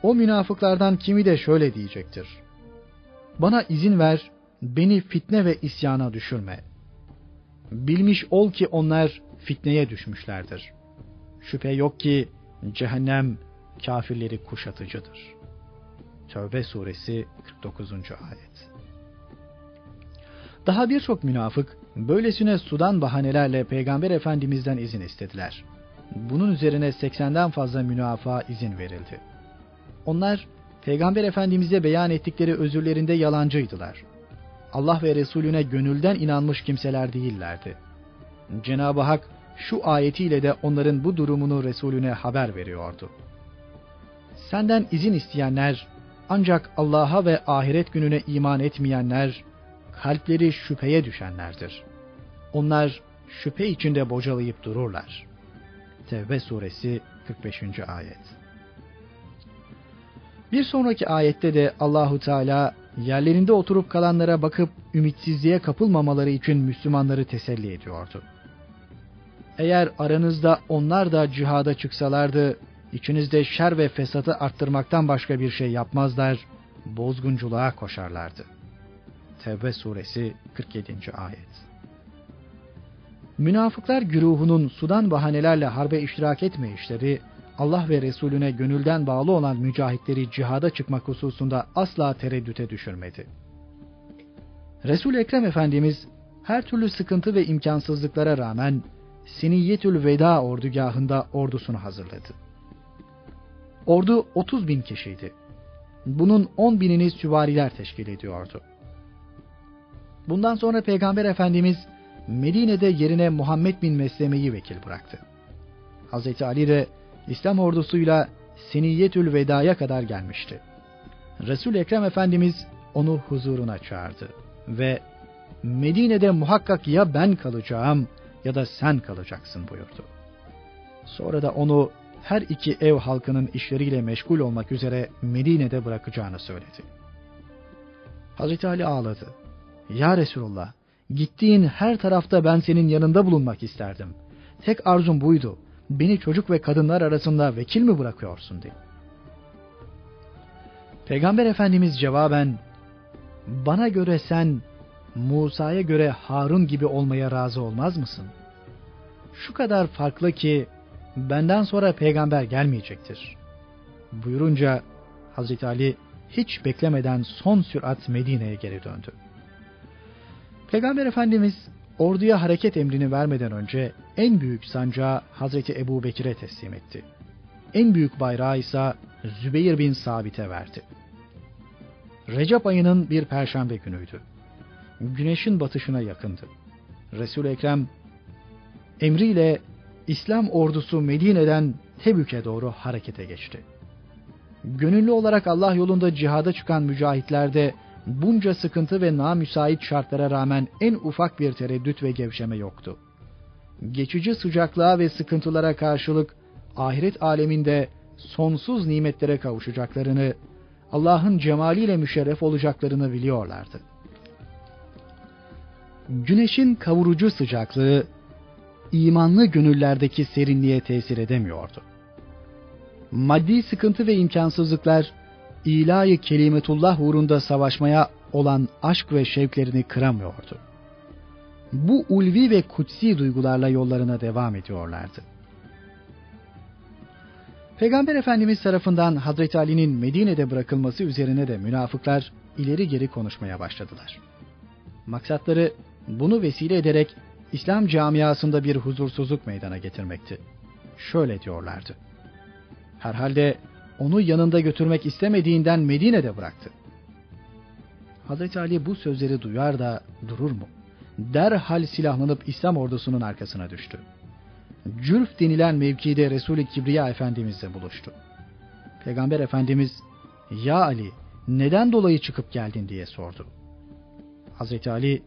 O münafıklardan kimi de şöyle diyecektir. Bana izin ver, beni fitne ve isyana düşürme. Bilmiş ol ki onlar fitneye düşmüşlerdir. Şüphe yok ki cehennem kafirleri kuşatıcıdır. Tövbe suresi 49. ayet. Daha birçok münafık böylesine sudan bahanelerle Peygamber Efendimiz'den izin istediler. Bunun üzerine 80'den fazla münafığa izin verildi. Onlar Peygamber Efendimiz'e beyan ettikleri özürlerinde yalancıydılar. Allah ve Resulüne gönülden inanmış kimseler değillerdi. Cenab-ı Hak şu ayetiyle de onların bu durumunu Resulüne haber veriyordu. Senden izin isteyenler ancak Allah'a ve ahiret gününe iman etmeyenler, kalpleri şüpheye düşenlerdir. Onlar şüphe içinde bocalayıp dururlar. Tevbe suresi 45. ayet. Bir sonraki ayette de Allahu Teala yerlerinde oturup kalanlara bakıp ümitsizliğe kapılmamaları için Müslümanları teselli ediyordu. Eğer aranızda onlar da cihada çıksalardı, içinizde şer ve fesatı arttırmaktan başka bir şey yapmazlar, bozgunculuğa koşarlardı. Tevbe suresi 47. ayet. Münafıklar güruhunun sudan bahanelerle harbe iştirak etmeyişleri, Allah ve Resulüne gönülden bağlı olan mücahitleri cihada çıkmak hususunda asla tereddüte düşürmedi. Resul Ekrem Efendimiz her türlü sıkıntı ve imkansızlıklara rağmen Siniyetül Veda ordugahında ordusunu hazırladı. Ordu 30 bin kişiydi. Bunun 10 binini süvariler teşkil ediyordu. Bundan sonra Peygamber Efendimiz Medine'de yerine Muhammed bin Mesleme'yi vekil bıraktı. Hazreti Ali de İslam ordusuyla Siniyetül Veda'ya kadar gelmişti. Resul Ekrem Efendimiz onu huzuruna çağırdı ve Medine'de muhakkak ya ben kalacağım ya da sen kalacaksın buyurdu. Sonra da onu her iki ev halkının işleriyle meşgul olmak üzere Medine'de bırakacağını söyledi. Hazreti Ali ağladı. Ya Resulullah, gittiğin her tarafta ben senin yanında bulunmak isterdim. Tek arzum buydu. Beni çocuk ve kadınlar arasında vekil mi bırakıyorsun diye. Peygamber Efendimiz cevaben, bana göre sen Musa'ya göre Harun gibi olmaya razı olmaz mısın? Şu kadar farklı ki benden sonra peygamber gelmeyecektir. Buyurunca Hazreti Ali hiç beklemeden son sürat Medine'ye geri döndü. Peygamber Efendimiz orduya hareket emrini vermeden önce en büyük sancağı Hazreti Ebu Bekir'e teslim etti. En büyük bayrağı ise Zübeyir bin Sabit'e verdi. Recep ayının bir perşembe günüydü. Güneşin batışına yakındı. Resul Ekrem emriyle İslam ordusu Medine'den Tebük'e doğru harekete geçti. Gönüllü olarak Allah yolunda cihada çıkan mücahitlerde bunca sıkıntı ve namüsait şartlara rağmen en ufak bir tereddüt ve gevşeme yoktu. Geçici sıcaklığa ve sıkıntılara karşılık ahiret aleminde sonsuz nimetlere kavuşacaklarını, Allah'ın cemaliyle müşerref olacaklarını biliyorlardı. Güneşin kavurucu sıcaklığı imanlı gönüllerdeki serinliğe tesir edemiyordu. Maddi sıkıntı ve imkansızlıklar ilahi kelimetullah uğrunda savaşmaya olan aşk ve şevklerini kıramıyordu. Bu ulvi ve kutsi duygularla yollarına devam ediyorlardı. Peygamber Efendimiz tarafından Hazreti Ali'nin Medine'de bırakılması üzerine de münafıklar ileri geri konuşmaya başladılar. Maksatları bunu vesile ederek İslam camiasında bir huzursuzluk meydana getirmekti. Şöyle diyorlardı. Herhalde onu yanında götürmek istemediğinden Medine'de bıraktı. Hazreti Ali bu sözleri duyar da durur mu? Derhal silahlanıp İslam ordusunun arkasına düştü. Cürf denilen mevkide Resul-i Kibriya Efendimizle buluştu. Peygamber Efendimiz, Ya Ali, neden dolayı çıkıp geldin diye sordu. Hazreti Ali,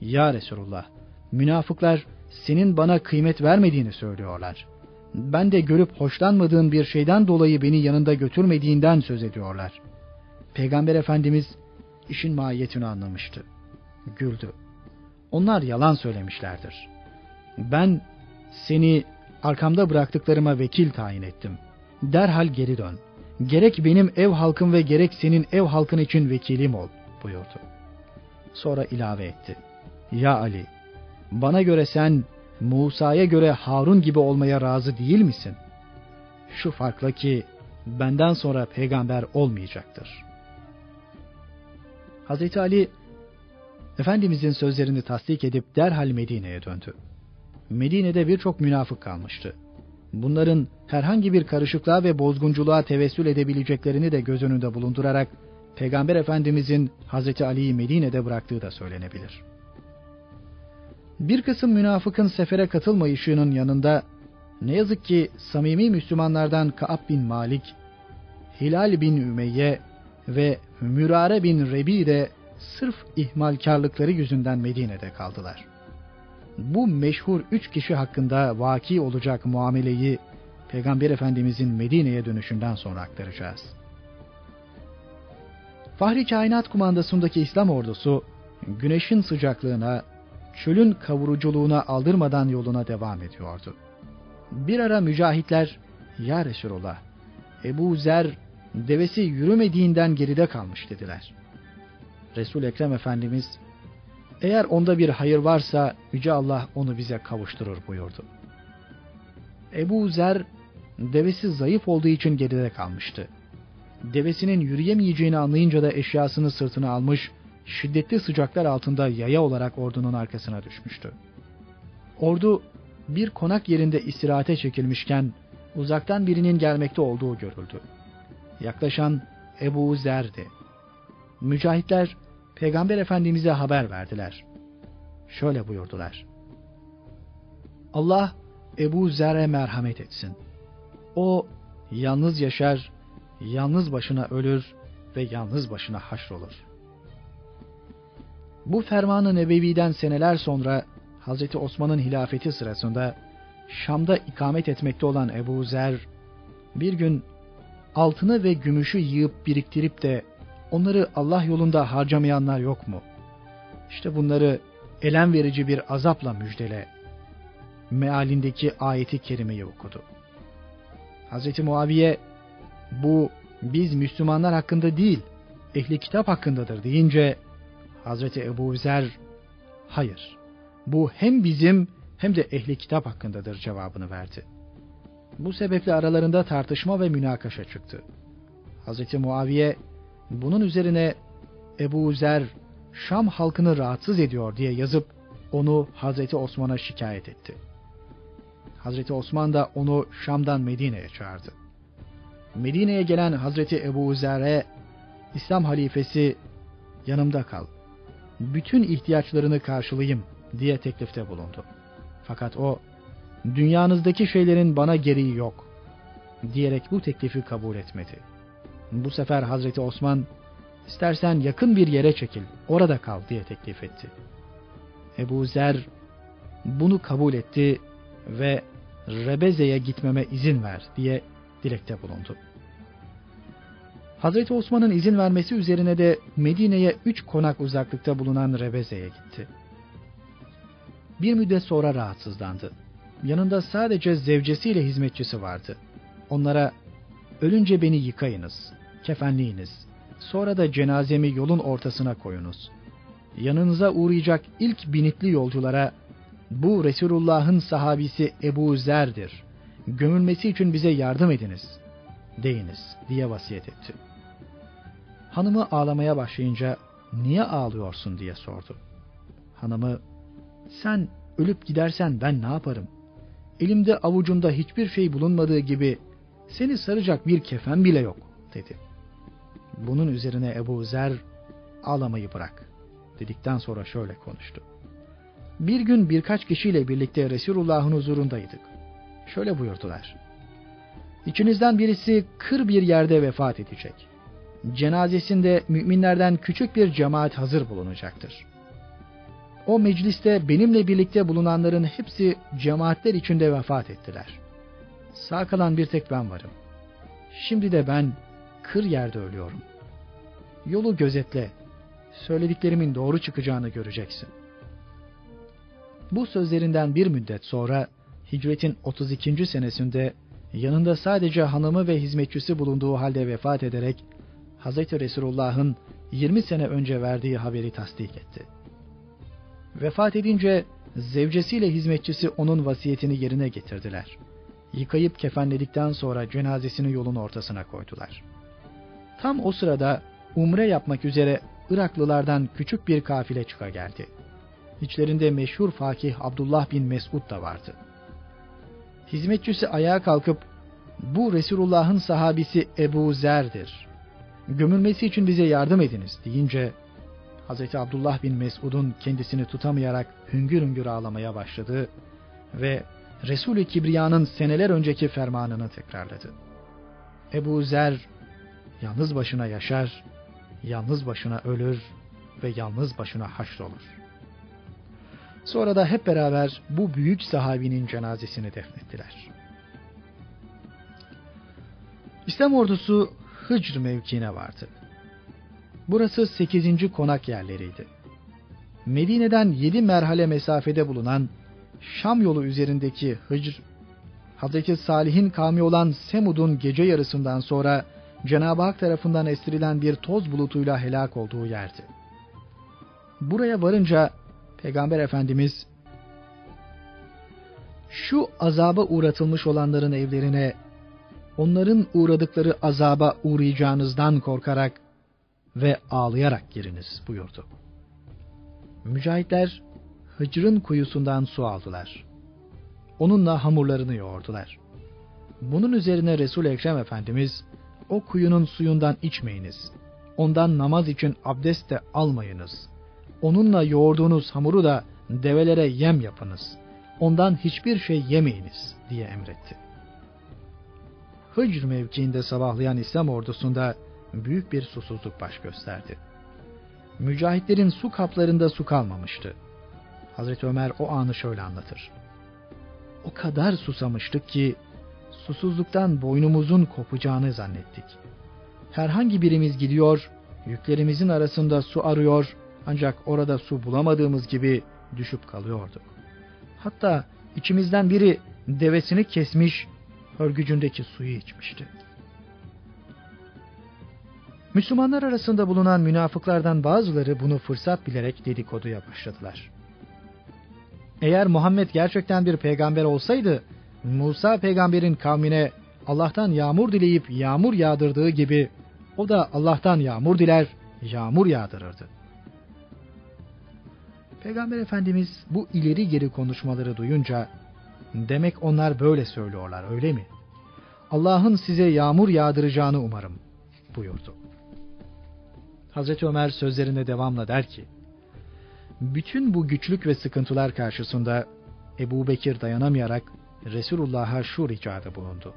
Ya Resulullah, münafıklar senin bana kıymet vermediğini söylüyorlar. Ben de görüp hoşlanmadığın bir şeyden dolayı beni yanında götürmediğinden söz ediyorlar. Peygamber Efendimiz işin mahiyetini anlamıştı. Güldü. Onlar yalan söylemişlerdir. Ben seni arkamda bıraktıklarıma vekil tayin ettim. Derhal geri dön. Gerek benim ev halkım ve gerek senin ev halkın için vekilim ol buyurdu. Sonra ilave etti. Ya Ali, bana göre sen Musa'ya göre Harun gibi olmaya razı değil misin? Şu farkla ki benden sonra peygamber olmayacaktır. Hazreti Ali Efendimizin sözlerini tasdik edip derhal Medine'ye döndü. Medine'de birçok münafık kalmıştı. Bunların herhangi bir karışıklığa ve bozgunculuğa tevessül edebileceklerini de göz önünde bulundurarak Peygamber Efendimizin Hazreti Ali'yi Medine'de bıraktığı da söylenebilir. Bir kısım münafıkın sefere katılmayışının yanında ne yazık ki samimi Müslümanlardan Kaab bin Malik, Hilal bin Ümeyye ve Mürare bin Rebi de sırf ihmalkarlıkları yüzünden Medine'de kaldılar. Bu meşhur üç kişi hakkında vaki olacak muameleyi Peygamber Efendimizin Medine'ye dönüşünden sonra aktaracağız. Fahri Kainat kumandasındaki İslam ordusu güneşin sıcaklığına, çölün kavuruculuğuna aldırmadan yoluna devam ediyordu. Bir ara mücahitler, Ya Resulullah, Ebu Zer devesi yürümediğinden geride kalmış dediler. Resul Ekrem Efendimiz, eğer onda bir hayır varsa Yüce Allah onu bize kavuşturur buyurdu. Ebu Zer, devesi zayıf olduğu için geride kalmıştı. Devesinin yürüyemeyeceğini anlayınca da eşyasını sırtına almış, şiddetli sıcaklar altında yaya olarak ordunun arkasına düşmüştü. Ordu bir konak yerinde istirahate çekilmişken uzaktan birinin gelmekte olduğu görüldü. Yaklaşan Ebu Zer'di. Mücahitler Peygamber Efendimiz'e haber verdiler. Şöyle buyurdular. Allah Ebu Zer'e merhamet etsin. O yalnız yaşar, yalnız başına ölür ve yalnız başına haşrolur. Bu fermanı nebeviden seneler sonra Hazreti Osman'ın hilafeti sırasında Şam'da ikamet etmekte olan Ebu Zer bir gün altını ve gümüşü yığıp biriktirip de onları Allah yolunda harcamayanlar yok mu? İşte bunları elem verici bir azapla müjdele. Mealindeki ayeti kerimeyi okudu. Hz. Muaviye bu biz Müslümanlar hakkında değil, ehli kitap hakkındadır deyince Hazreti Ebu Zer hayır bu hem bizim hem de ehli kitap hakkındadır cevabını verdi. Bu sebeple aralarında tartışma ve münakaşa çıktı. Hazreti Muaviye bunun üzerine Ebu Zer Şam halkını rahatsız ediyor diye yazıp onu Hazreti Osman'a şikayet etti. Hazreti Osman da onu Şam'dan Medine'ye çağırdı. Medine'ye gelen Hazreti Ebu Zer'e İslam halifesi yanımda kal. Bütün ihtiyaçlarını karşılayayım diye teklifte bulundu. Fakat o dünyanızdaki şeylerin bana gereği yok diyerek bu teklifi kabul etmedi. Bu sefer Hazreti Osman istersen yakın bir yere çekil orada kal diye teklif etti. Ebu Zer bunu kabul etti ve Rebeze'ye gitmeme izin ver diye dilekte bulundu. Hazreti Osman'ın izin vermesi üzerine de Medine'ye üç konak uzaklıkta bulunan Rebeze'ye gitti. Bir müddet sonra rahatsızlandı. Yanında sadece zevcesiyle hizmetçisi vardı. Onlara ölünce beni yıkayınız, kefenleyiniz, sonra da cenazemi yolun ortasına koyunuz. Yanınıza uğrayacak ilk binitli yolculara bu Resulullah'ın sahabisi Ebu Zer'dir. Gömülmesi için bize yardım ediniz deyiniz diye vasiyet etti. Hanımı ağlamaya başlayınca niye ağlıyorsun diye sordu. Hanımı sen ölüp gidersen ben ne yaparım? Elimde avucumda hiçbir şey bulunmadığı gibi seni saracak bir kefen bile yok dedi. Bunun üzerine Ebu Zer ağlamayı bırak dedikten sonra şöyle konuştu. Bir gün birkaç kişiyle birlikte Resulullah'ın huzurundaydık. Şöyle buyurdular. İçinizden birisi kır bir yerde vefat edecek. Cenazesinde müminlerden küçük bir cemaat hazır bulunacaktır. O mecliste benimle birlikte bulunanların hepsi cemaatler içinde vefat ettiler. Sağ kalan bir tek ben varım. Şimdi de ben kır yerde ölüyorum. Yolu gözetle. Söylediklerimin doğru çıkacağını göreceksin. Bu sözlerinden bir müddet sonra hicretin 32. senesinde yanında sadece hanımı ve hizmetçisi bulunduğu halde vefat ederek Hz. Resulullah'ın 20 sene önce verdiği haberi tasdik etti. Vefat edince zevcesiyle hizmetçisi onun vasiyetini yerine getirdiler. Yıkayıp kefenledikten sonra cenazesini yolun ortasına koydular. Tam o sırada umre yapmak üzere Iraklılardan küçük bir kafile çıka geldi. İçlerinde meşhur fakih Abdullah bin Mesud da vardı. Hizmetçisi ayağa kalkıp bu Resulullah'ın sahabisi Ebu Zer'dir. Gömülmesi için bize yardım ediniz deyince Hz. Abdullah bin Mesud'un kendisini tutamayarak hüngür hüngür ağlamaya başladı ve Resul-i Kibriya'nın seneler önceki fermanını tekrarladı. Ebu Zer yalnız başına yaşar, yalnız başına ölür ve yalnız başına haşrolur. Sonra da hep beraber bu büyük sahabinin cenazesini defnettiler. İslam ordusu Hıcr mevkiine vardı. Burası 8. konak yerleriydi. Medine'den 7 merhale mesafede bulunan Şam yolu üzerindeki Hıcr, Hz. Salih'in kavmi olan Semud'un gece yarısından sonra Cenab-ı Hak tarafından estirilen bir toz bulutuyla helak olduğu yerdi. Buraya varınca Peygamber Efendimiz şu azaba uğratılmış olanların evlerine onların uğradıkları azaba uğrayacağınızdan korkarak ve ağlayarak giriniz buyurdu. Mücahitler Hıcr'ın kuyusundan su aldılar. Onunla hamurlarını yoğurdular. Bunun üzerine Resul Ekrem Efendimiz o kuyunun suyundan içmeyiniz. Ondan namaz için abdest de almayınız. Onunla yoğurduğunuz hamuru da develere yem yapınız. Ondan hiçbir şey yemeyiniz diye emretti. Hıcr mevkiinde sabahlayan İslam ordusunda büyük bir susuzluk baş gösterdi. Mücahitlerin su kaplarında su kalmamıştı. Hazreti Ömer o anı şöyle anlatır. O kadar susamıştık ki susuzluktan boynumuzun kopacağını zannettik. Herhangi birimiz gidiyor, yüklerimizin arasında su arıyor ancak orada su bulamadığımız gibi düşüp kalıyorduk. Hatta içimizden biri devesini kesmiş, hörgücündeki suyu içmişti. Müslümanlar arasında bulunan münafıklardan bazıları bunu fırsat bilerek dedikoduya başladılar. Eğer Muhammed gerçekten bir peygamber olsaydı, Musa peygamberin kavmine Allah'tan yağmur dileyip yağmur yağdırdığı gibi o da Allah'tan yağmur diler, yağmur yağdırırdı. Peygamber Efendimiz bu ileri geri konuşmaları duyunca demek onlar böyle söylüyorlar öyle mi? Allah'ın size yağmur yağdıracağını umarım buyurdu. Hazreti Ömer sözlerine devamla der ki, bütün bu güçlük ve sıkıntılar karşısında Ebu Bekir dayanamayarak Resulullah'a şu ricada bulundu.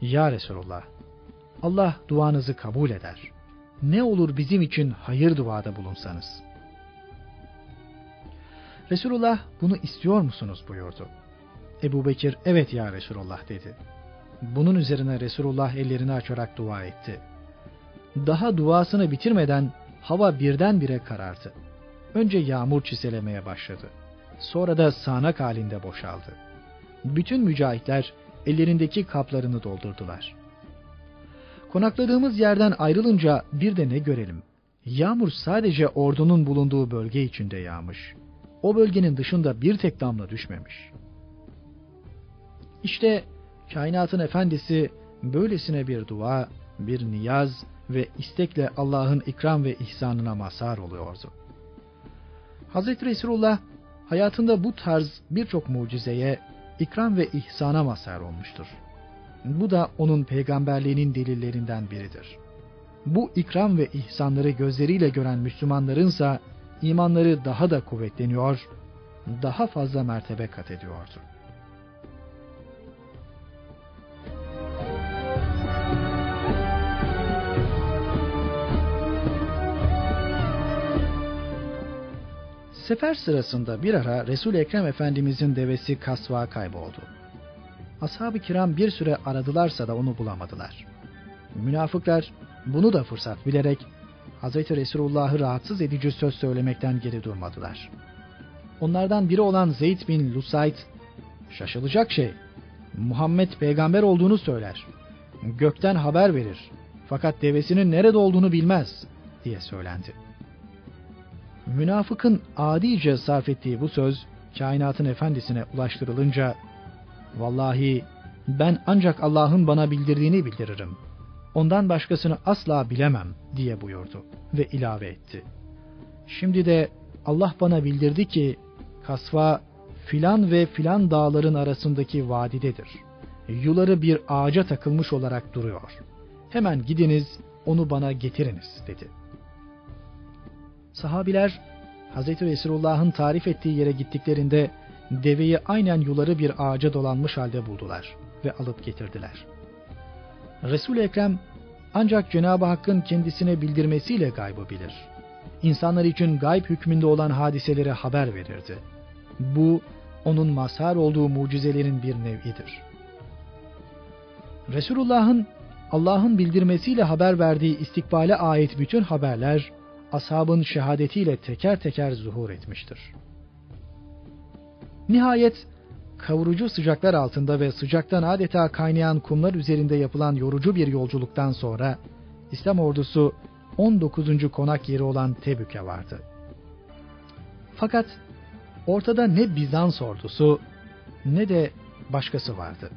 Ya Resulullah, Allah duanızı kabul eder. Ne olur bizim için hayır duada bulunsanız. Resulullah bunu istiyor musunuz buyurdu. Ebu Bekir evet ya Resulullah dedi. Bunun üzerine Resulullah ellerini açarak dua etti. Daha duasını bitirmeden hava birdenbire karardı. Önce yağmur çiselemeye başladı. Sonra da sağanak halinde boşaldı. Bütün mücahitler ellerindeki kaplarını doldurdular. Konakladığımız yerden ayrılınca bir de ne görelim? Yağmur sadece ordunun bulunduğu bölge içinde yağmış. O bölgenin dışında bir tek damla düşmemiş. İşte kainatın efendisi böylesine bir dua, bir niyaz ve istekle Allah'ın ikram ve ihsanına mazhar oluyordu. Hazreti Resulullah hayatında bu tarz birçok mucizeye, ikram ve ihsana mazhar olmuştur. Bu da onun peygamberliğinin delillerinden biridir. Bu ikram ve ihsanları gözleriyle gören Müslümanlarınsa imanları daha da kuvvetleniyor, daha fazla mertebe kat ediyordu. Sefer sırasında bir ara Resul Ekrem Efendimizin devesi Kasva kayboldu. Ashab-ı kiram bir süre aradılarsa da onu bulamadılar. Münafıklar bunu da fırsat bilerek Hz. Resulullah'ı rahatsız edici söz söylemekten geri durmadılar. Onlardan biri olan Zeyd bin Lusayt, şaşılacak şey, Muhammed peygamber olduğunu söyler. Gökten haber verir. Fakat devesinin nerede olduğunu bilmez diye söylendi. Münafıkın adice sarf ettiği bu söz kainatın efendisine ulaştırılınca vallahi ben ancak Allah'ın bana bildirdiğini bildiririm. Ondan başkasını asla bilemem diye buyurdu ve ilave etti. Şimdi de Allah bana bildirdi ki kasva filan ve filan dağların arasındaki vadidedir. Yuları bir ağaca takılmış olarak duruyor. Hemen gidiniz onu bana getiriniz dedi.'' Sahabiler Hz. Resulullah'ın tarif ettiği yere gittiklerinde deveyi aynen yuları bir ağaca dolanmış halde buldular ve alıp getirdiler. resul Ekrem ancak Cenab-ı Hakk'ın kendisine bildirmesiyle gaybı bilir. İnsanlar için gayb hükmünde olan hadiseleri haber verirdi. Bu onun mazhar olduğu mucizelerin bir nevidir. Resulullah'ın Allah'ın bildirmesiyle haber verdiği istikbale ait bütün haberler ashabın şehadetiyle teker teker zuhur etmiştir. Nihayet kavurucu sıcaklar altında ve sıcaktan adeta kaynayan kumlar üzerinde yapılan yorucu bir yolculuktan sonra İslam ordusu 19. konak yeri olan Tebük'e vardı. Fakat ortada ne Bizans ordusu ne de başkası vardı.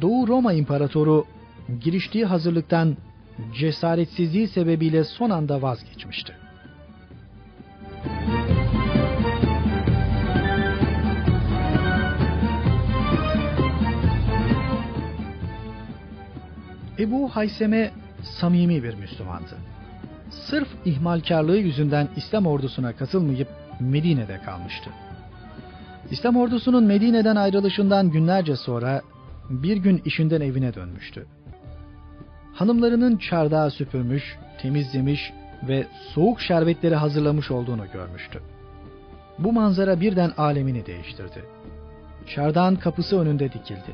Doğu Roma İmparatoru giriştiği hazırlıktan cesaretsizliği sebebiyle son anda vazgeçmişti. Ebu Hayseme samimi bir Müslümandı. Sırf ihmalkarlığı yüzünden İslam ordusuna katılmayıp Medine'de kalmıştı. İslam ordusunun Medine'den ayrılışından günlerce sonra bir gün işinden evine dönmüştü hanımlarının çardağı süpürmüş, temizlemiş ve soğuk şerbetleri hazırlamış olduğunu görmüştü. Bu manzara birden alemini değiştirdi. Çardağın kapısı önünde dikildi.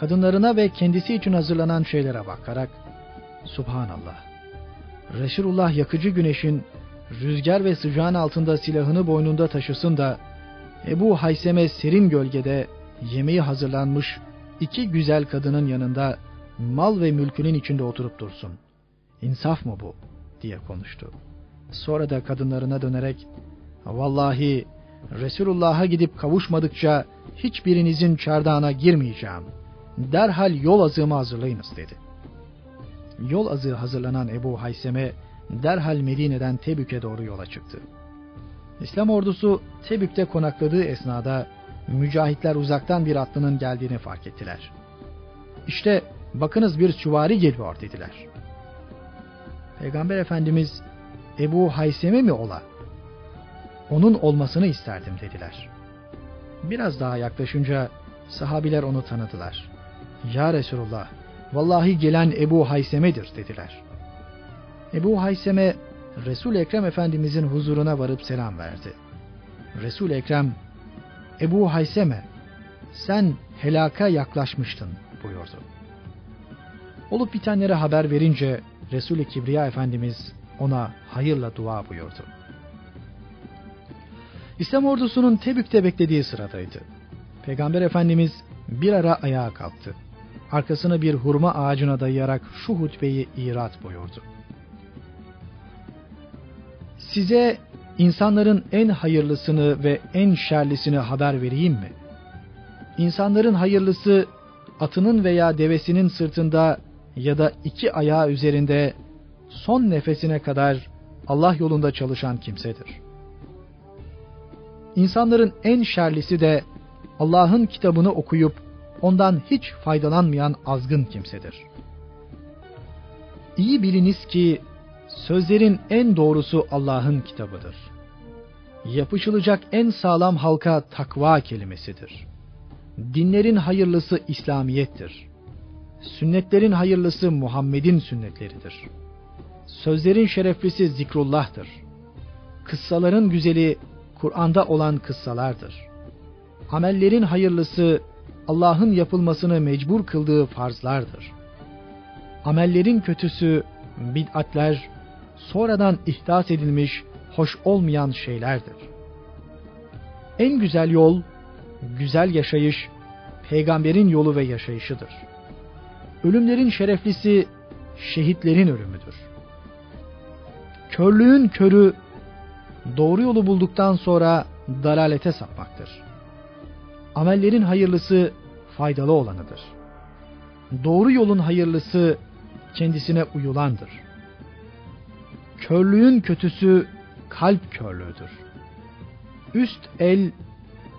Kadınlarına ve kendisi için hazırlanan şeylere bakarak, Subhanallah, Resulullah yakıcı güneşin rüzgar ve sıcağın altında silahını boynunda taşısın da, Ebu Hayseme serin gölgede yemeği hazırlanmış iki güzel kadının yanında mal ve mülkünün içinde oturup dursun. İnsaf mı bu? diye konuştu. Sonra da kadınlarına dönerek, vallahi Resulullah'a gidip kavuşmadıkça hiçbirinizin çardağına girmeyeceğim. Derhal yol azığımı hazırlayınız dedi. Yol azığı hazırlanan Ebu Hayseme derhal Medine'den Tebük'e doğru yola çıktı. İslam ordusu Tebük'te konakladığı esnada mücahitler uzaktan bir atlının geldiğini fark ettiler. İşte bakınız bir süvari geliyor dediler. Peygamber Efendimiz Ebu Hayseme mi ola? Onun olmasını isterdim dediler. Biraz daha yaklaşınca sahabiler onu tanıdılar. Ya Resulullah, vallahi gelen Ebu Hayseme'dir dediler. Ebu Hayseme, Resul Ekrem Efendimizin huzuruna varıp selam verdi. Resul Ekrem, Ebu Hayseme, sen helaka yaklaşmıştın buyurdu. Olup bitenlere haber verince Resul-i Kibriya Efendimiz ona hayırla dua buyurdu. İslam ordusunun Tebük'te beklediği sıradaydı. Peygamber Efendimiz bir ara ayağa kalktı. Arkasını bir hurma ağacına dayayarak şu hutbeyi irat buyurdu. Size insanların en hayırlısını ve en şerlisini haber vereyim mi? İnsanların hayırlısı atının veya devesinin sırtında ya da iki ayağı üzerinde son nefesine kadar Allah yolunda çalışan kimsedir. İnsanların en şerlisi de Allah'ın kitabını okuyup ondan hiç faydalanmayan azgın kimsedir. İyi biliniz ki sözlerin en doğrusu Allah'ın kitabıdır. Yapışılacak en sağlam halka takva kelimesidir. Dinlerin hayırlısı İslamiyettir. Sünnetlerin hayırlısı Muhammed'in sünnetleridir. Sözlerin şereflisi zikrullah'tır. Kıssaların güzeli Kur'an'da olan kıssalardır. Amellerin hayırlısı Allah'ın yapılmasını mecbur kıldığı farzlardır. Amellerin kötüsü bid'atler, sonradan ihdas edilmiş hoş olmayan şeylerdir. En güzel yol, güzel yaşayış, peygamberin yolu ve yaşayışıdır. Ölümlerin şereflisi şehitlerin ölümüdür. Körlüğün körü doğru yolu bulduktan sonra dalalete sapmaktır. Amellerin hayırlısı faydalı olanıdır. Doğru yolun hayırlısı kendisine uyulandır. Körlüğün kötüsü kalp körlüğüdür. Üst el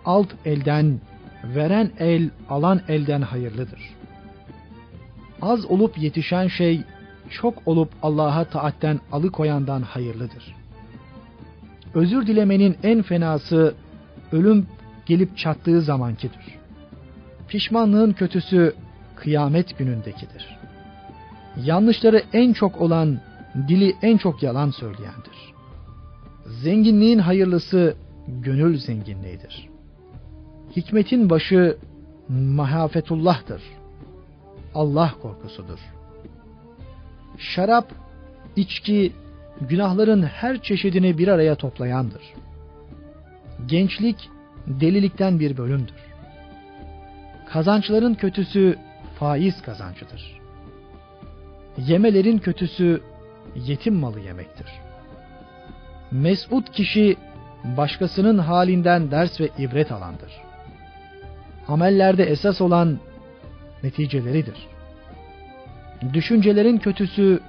alt elden, veren el alan elden hayırlıdır. Az olup yetişen şey çok olup Allah'a taatten alıkoyandan hayırlıdır. Özür dilemenin en fenası ölüm gelip çattığı zamankidir. Pişmanlığın kötüsü kıyamet günündekidir. Yanlışları en çok olan dili en çok yalan söyleyendir. Zenginliğin hayırlısı gönül zenginliğidir. Hikmetin başı mahafetullah'tır. Allah korkusudur. Şarap, içki, günahların her çeşidini bir araya toplayandır. Gençlik, delilikten bir bölümdür. Kazançların kötüsü faiz kazancıdır. Yemelerin kötüsü yetim malı yemektir. Mesut kişi başkasının halinden ders ve ibret alandır. Amellerde esas olan neticeleridir. Düşüncelerin kötüsü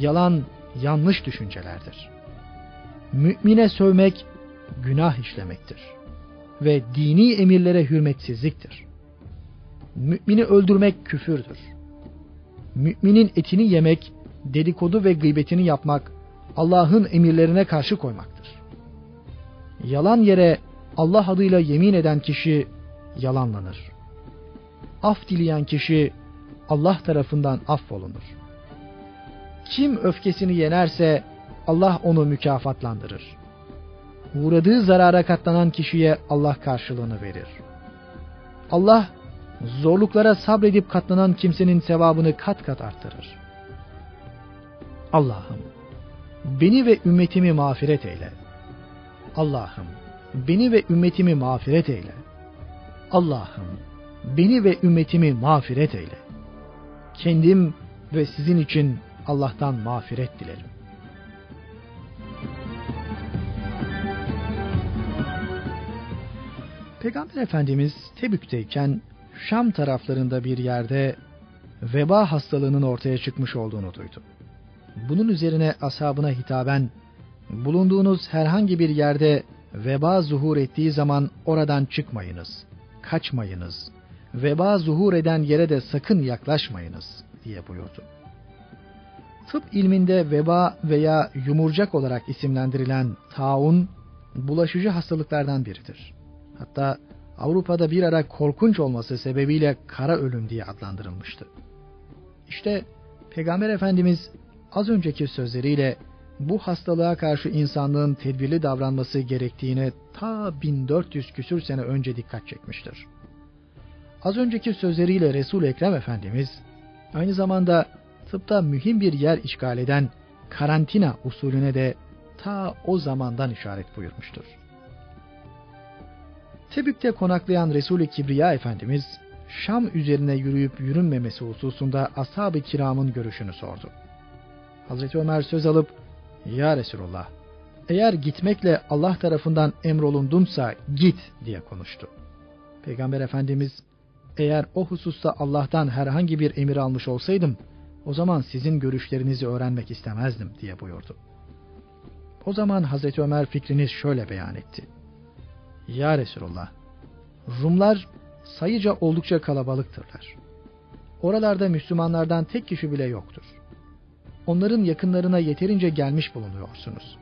yalan, yanlış düşüncelerdir. Mümine sövmek günah işlemektir ve dini emirlere hürmetsizliktir. Mümini öldürmek küfürdür. Müminin etini yemek, dedikodu ve gıybetini yapmak Allah'ın emirlerine karşı koymaktır. Yalan yere Allah adıyla yemin eden kişi yalanlanır. Af dileyen kişi Allah tarafından affolunur. Kim öfkesini yenerse Allah onu mükafatlandırır. Uğradığı zarara katlanan kişiye Allah karşılığını verir. Allah zorluklara sabredip katlanan kimsenin sevabını kat kat arttırır. Allah'ım beni ve ümmetimi mağfiret eyle. Allah'ım beni ve ümmetimi mağfiret eyle. Allah'ım beni ve ümmetimi mağfiret eyle. Kendim ve sizin için Allah'tan mağfiret dilerim. Peygamber Efendimiz Tebük'teyken Şam taraflarında bir yerde veba hastalığının ortaya çıkmış olduğunu duydu. Bunun üzerine ashabına hitaben bulunduğunuz herhangi bir yerde veba zuhur ettiği zaman oradan çıkmayınız, kaçmayınız. Veba zuhur eden yere de sakın yaklaşmayınız diye buyurdu. Tıp ilminde veba veya yumurcak olarak isimlendirilen taun bulaşıcı hastalıklardan biridir. Hatta Avrupa'da bir ara korkunç olması sebebiyle kara ölüm diye adlandırılmıştı. İşte Peygamber Efendimiz az önceki sözleriyle bu hastalığa karşı insanlığın tedbirli davranması gerektiğine ta 1400 küsür sene önce dikkat çekmiştir. Az önceki sözleriyle Resul Ekrem Efendimiz aynı zamanda tıpta mühim bir yer işgal eden karantina usulüne de ta o zamandan işaret buyurmuştur. Tebük'te konaklayan Resul-i Kibriya Efendimiz Şam üzerine yürüyüp yürünmemesi hususunda ashab-ı kiramın görüşünü sordu. Hazreti Ömer söz alıp Ya Resulullah eğer gitmekle Allah tarafından emrolundumsa git diye konuştu. Peygamber Efendimiz eğer o hususta Allah'tan herhangi bir emir almış olsaydım o zaman sizin görüşlerinizi öğrenmek istemezdim diye buyurdu. O zaman Hazreti Ömer fikrini şöyle beyan etti. Ya Resulullah, Rumlar sayıca oldukça kalabalıktırlar. Oralarda Müslümanlardan tek kişi bile yoktur. onların yakınlarına yeterince gelmiş bulunuyorsunuz.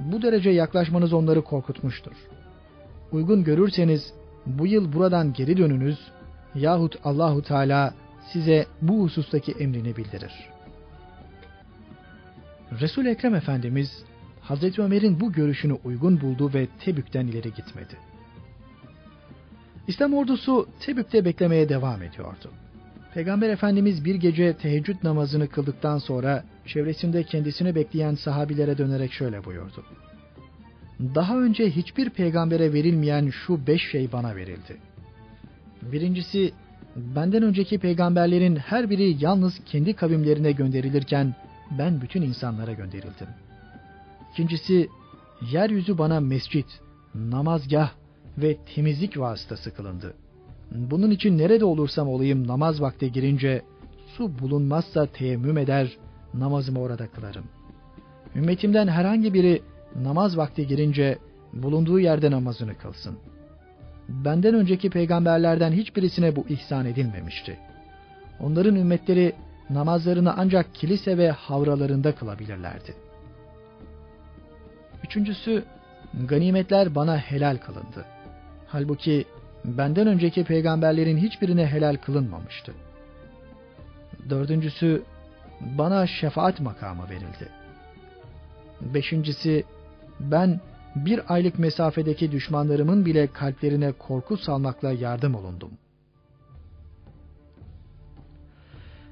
Bu derece yaklaşmanız onları korkutmuştur. Uygun görürseniz bu yıl buradan geri dönünüz yahut Allahu Teala size bu husustaki emrini bildirir. Resul Ekrem Efendimiz Hazreti Ömer'in bu görüşünü uygun buldu ve Tebük'ten ileri gitmedi. İslam ordusu Tebük'te beklemeye devam ediyordu. Peygamber Efendimiz bir gece teheccüd namazını kıldıktan sonra çevresinde kendisini bekleyen sahabilere dönerek şöyle buyurdu. Daha önce hiçbir peygambere verilmeyen şu beş şey bana verildi. Birincisi, benden önceki peygamberlerin her biri yalnız kendi kavimlerine gönderilirken ben bütün insanlara gönderildim. İkincisi, yeryüzü bana mescit, namazgah ve temizlik vasıtası kılındı. Bunun için nerede olursam olayım namaz vakti girince su bulunmazsa teyemmüm eder, namazımı orada kılarım. Ümmetimden herhangi biri namaz vakti girince bulunduğu yerde namazını kılsın. Benden önceki peygamberlerden hiçbirisine bu ihsan edilmemişti. Onların ümmetleri namazlarını ancak kilise ve havralarında kılabilirlerdi. Üçüncüsü, ganimetler bana helal kılındı. Halbuki benden önceki peygamberlerin hiçbirine helal kılınmamıştı. Dördüncüsü, bana şefaat makamı verildi. Beşincisi, ben bir aylık mesafedeki düşmanlarımın bile kalplerine korku salmakla yardım olundum.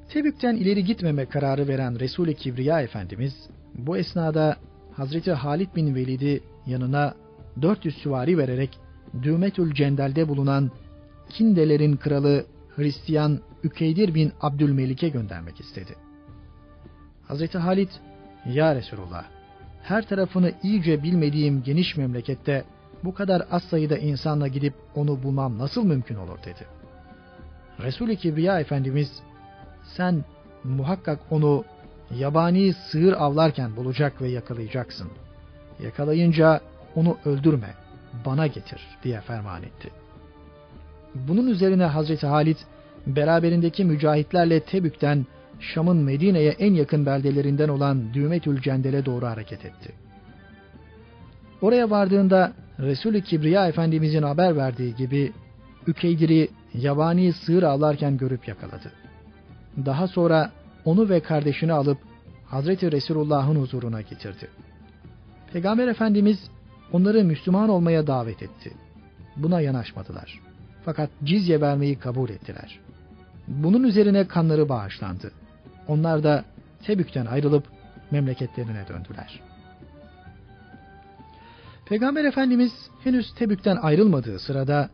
Tebük'ten ileri gitmeme kararı veren Resul-i Kibriya Efendimiz, bu esnada Hazreti Halid bin Velid'i yanına 400 süvari vererek Dümetül Cendel'de bulunan Kindelerin kralı Hristiyan Ükeydir bin Abdülmelik'e göndermek istedi. Hazreti Halid, Ya Resulullah, her tarafını iyice bilmediğim geniş memlekette bu kadar az sayıda insanla gidip onu bulmam nasıl mümkün olur dedi. Resul-i Kibriya Efendimiz, sen muhakkak onu yabani sığır avlarken bulacak ve yakalayacaksın. Yakalayınca onu öldürme, bana getir diye ferman etti. Bunun üzerine Hazreti Halit beraberindeki mücahitlerle Tebük'ten Şam'ın Medine'ye en yakın beldelerinden olan Dümetül Cendel'e doğru hareket etti. Oraya vardığında Resul-i Kibriya Efendimizin haber verdiği gibi Ükeydir'i yabani sığır avlarken görüp yakaladı. Daha sonra onu ve kardeşini alıp Hazreti Resulullah'ın huzuruna getirdi. Peygamber Efendimiz onları Müslüman olmaya davet etti. Buna yanaşmadılar. Fakat cizye vermeyi kabul ettiler. Bunun üzerine kanları bağışlandı. Onlar da Tebük'ten ayrılıp memleketlerine döndüler. Peygamber Efendimiz henüz Tebük'ten ayrılmadığı sırada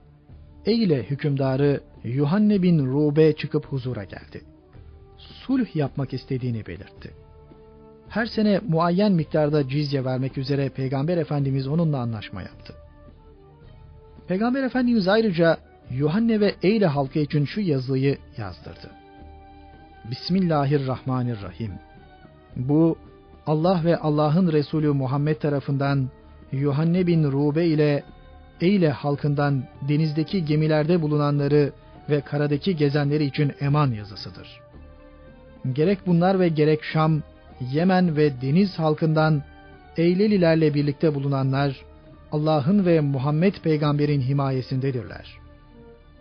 Eyle hükümdarı Yuhanne bin Rube çıkıp huzura geldi. Sulh yapmak istediğini belirtti. Her sene muayyen miktarda cizye vermek üzere Peygamber Efendimiz onunla anlaşma yaptı. Peygamber Efendimiz ayrıca Yuhanne ve Eyle halkı için şu yazıyı yazdırdı. Bismillahirrahmanirrahim. Bu Allah ve Allah'ın Resulü Muhammed tarafından Yuhanne bin Rube ile Eyle halkından denizdeki gemilerde bulunanları ve karadaki gezenleri için eman yazısıdır. Gerek bunlar ve gerek Şam, Yemen ve deniz halkından Eylelilerle birlikte bulunanlar Allah'ın ve Muhammed peygamberin himayesindedirler.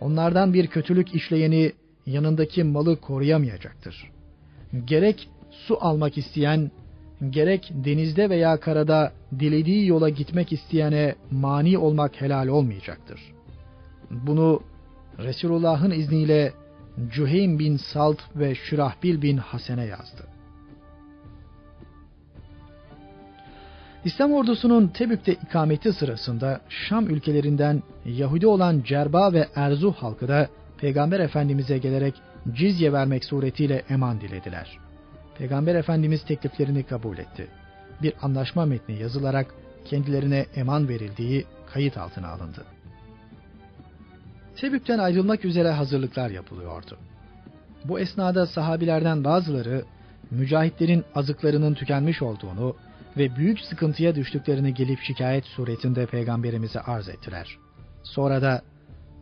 Onlardan bir kötülük işleyeni yanındaki malı koruyamayacaktır. Gerek su almak isteyen, gerek denizde veya karada dilediği yola gitmek isteyene mani olmak helal olmayacaktır. Bunu Resulullah'ın izniyle Cüheym bin Salt ve Şürahbil bin Hasene yazdı. İslam ordusunun Tebük'te ikameti sırasında Şam ülkelerinden Yahudi olan Cerba ve Erzuh halkı da Peygamber Efendimiz'e gelerek cizye vermek suretiyle eman dilediler. Peygamber Efendimiz tekliflerini kabul etti. Bir anlaşma metni yazılarak kendilerine eman verildiği kayıt altına alındı. Tebük'ten ayrılmak üzere hazırlıklar yapılıyordu. Bu esnada sahabilerden bazıları mücahitlerin azıklarının tükenmiş olduğunu ve büyük sıkıntıya düştüklerini gelip şikayet suretinde peygamberimize arz ettiler. Sonra da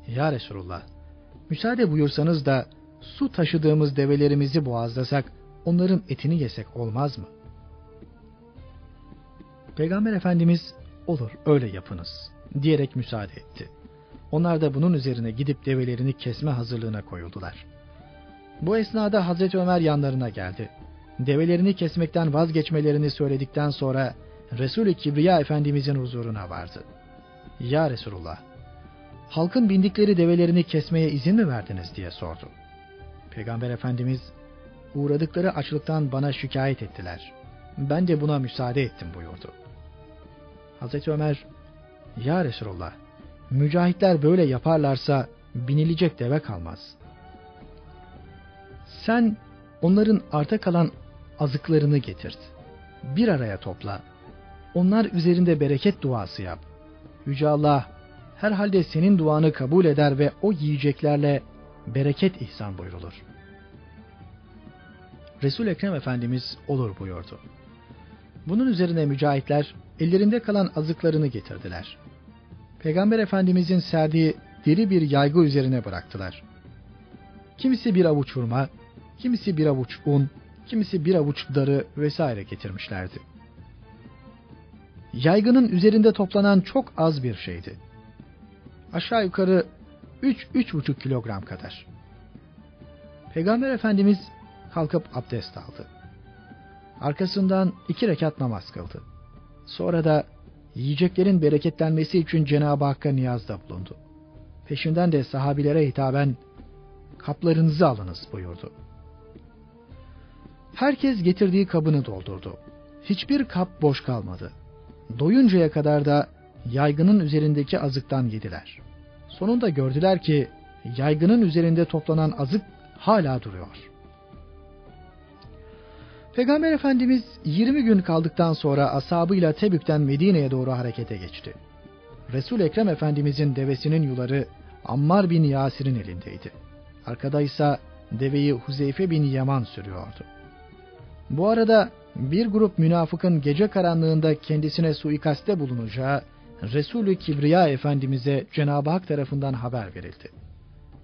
Ya Resulullah müsaade buyursanız da su taşıdığımız develerimizi boğazlasak onların etini yesek olmaz mı? Peygamber Efendimiz olur öyle yapınız diyerek müsaade etti. Onlar da bunun üzerine gidip develerini kesme hazırlığına koyuldular. Bu esnada Hazreti Ömer yanlarına geldi. Develerini kesmekten vazgeçmelerini söyledikten sonra Resul-i Kibriya Efendimizin huzuruna vardı. Ya Resulullah, halkın bindikleri develerini kesmeye izin mi verdiniz diye sordu. Peygamber Efendimiz, uğradıkları açlıktan bana şikayet ettiler. Ben de buna müsaade ettim buyurdu. Hazreti Ömer, Ya Resulullah, mücahitler böyle yaparlarsa binilecek deve kalmaz. Sen onların arta kalan azıklarını getirt. Bir araya topla. Onlar üzerinde bereket duası yap. Yüce Allah herhalde senin duanı kabul eder ve o yiyeceklerle bereket ihsan buyurulur. Resul Ekrem Efendimiz olur buyurdu. Bunun üzerine mücahitler ellerinde kalan azıklarını getirdiler. Peygamber Efendimizin serdiği deri bir yaygı üzerine bıraktılar. Kimisi bir avuç hurma, kimisi bir avuç un, kimisi bir avuç darı vesaire getirmişlerdi. Yaygının üzerinde toplanan çok az bir şeydi. Aşağı yukarı 3-3,5 kilogram kadar. Peygamber Efendimiz kalkıp abdest aldı. Arkasından iki rekat namaz kıldı. Sonra da yiyeceklerin bereketlenmesi için Cenab-ı Hakk'a niyazda bulundu. Peşinden de sahabilere hitaben kaplarınızı alınız buyurdu. Herkes getirdiği kabını doldurdu. Hiçbir kap boş kalmadı. Doyuncaya kadar da yaygının üzerindeki azıktan yediler. Sonunda gördüler ki yaygının üzerinde toplanan azık hala duruyor. Peygamber Efendimiz 20 gün kaldıktan sonra ashabıyla Tebük'ten Medine'ye doğru harekete geçti. Resul Ekrem Efendimizin devesinin yuları Ammar bin Yasir'in elindeydi. Arkada ise deveyi Huzeyfe bin Yaman sürüyordu. Bu arada bir grup münafıkın gece karanlığında kendisine suikaste bulunacağı Resulü Kibriya Efendimiz'e Cenab-ı Hak tarafından haber verildi.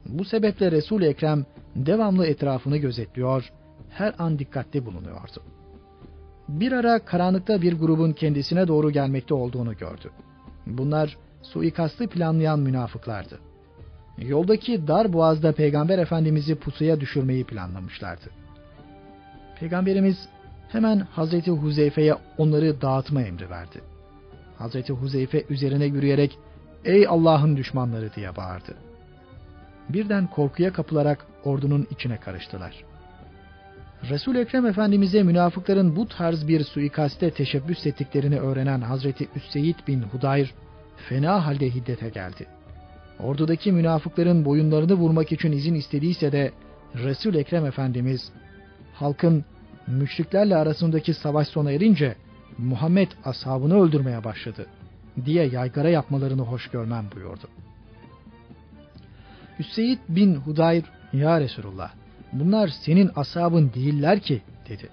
Bu sebeple Resul-i Ekrem devamlı etrafını gözetliyor, her an dikkatli bulunuyordu. Bir ara karanlıkta bir grubun kendisine doğru gelmekte olduğunu gördü. Bunlar suikastı planlayan münafıklardı. Yoldaki dar boğazda Peygamber Efendimiz'i pusuya düşürmeyi planlamışlardı. Peygamberimiz hemen Hazreti Huzeyfe'ye onları dağıtma emri verdi. Hazreti Huzeyfe üzerine yürüyerek ''Ey Allah'ın düşmanları!'' diye bağırdı. Birden korkuya kapılarak ordunun içine karıştılar. resul Ekrem Efendimiz'e münafıkların bu tarz bir suikaste teşebbüs ettiklerini öğrenen Hazreti Üseyd bin Hudayr fena halde hiddete geldi. Ordudaki münafıkların boyunlarını vurmak için izin istediyse de resul Ekrem Efendimiz halkın müşriklerle arasındaki savaş sona erince Muhammed ashabını öldürmeye başladı diye yaygara yapmalarını hoş görmem buyurdu. Hüseyin bin Hudayr ya Resulullah bunlar senin ashabın değiller ki dedi.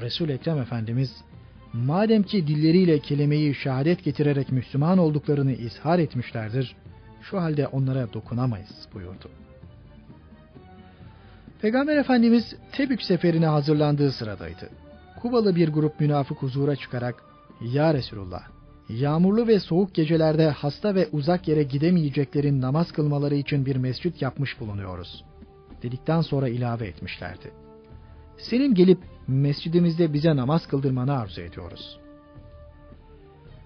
Resul Ekrem Efendimiz madem ki dilleriyle kelimeyi şehadet getirerek Müslüman olduklarını izhar etmişlerdir şu halde onlara dokunamayız buyurdu. Peygamber Efendimiz Tebük seferine hazırlandığı sıradaydı. Kubalı bir grup münafık huzura çıkarak Ya Resulullah yağmurlu ve soğuk gecelerde hasta ve uzak yere gidemeyeceklerin namaz kılmaları için bir mescit yapmış bulunuyoruz. Dedikten sonra ilave etmişlerdi. Senin gelip mescidimizde bize namaz kıldırmanı arzu ediyoruz.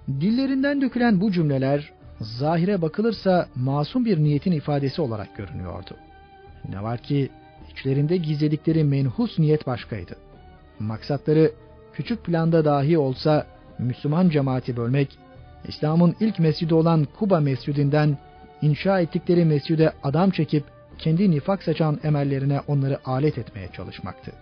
Dillerinden dökülen bu cümleler zahire bakılırsa masum bir niyetin ifadesi olarak görünüyordu. Ne var ki içlerinde gizledikleri menhus niyet başkaydı. Maksatları küçük planda dahi olsa Müslüman cemaati bölmek, İslam'ın ilk mescidi olan Kuba mescidinden inşa ettikleri mescide adam çekip kendi nifak saçan emellerine onları alet etmeye çalışmaktı.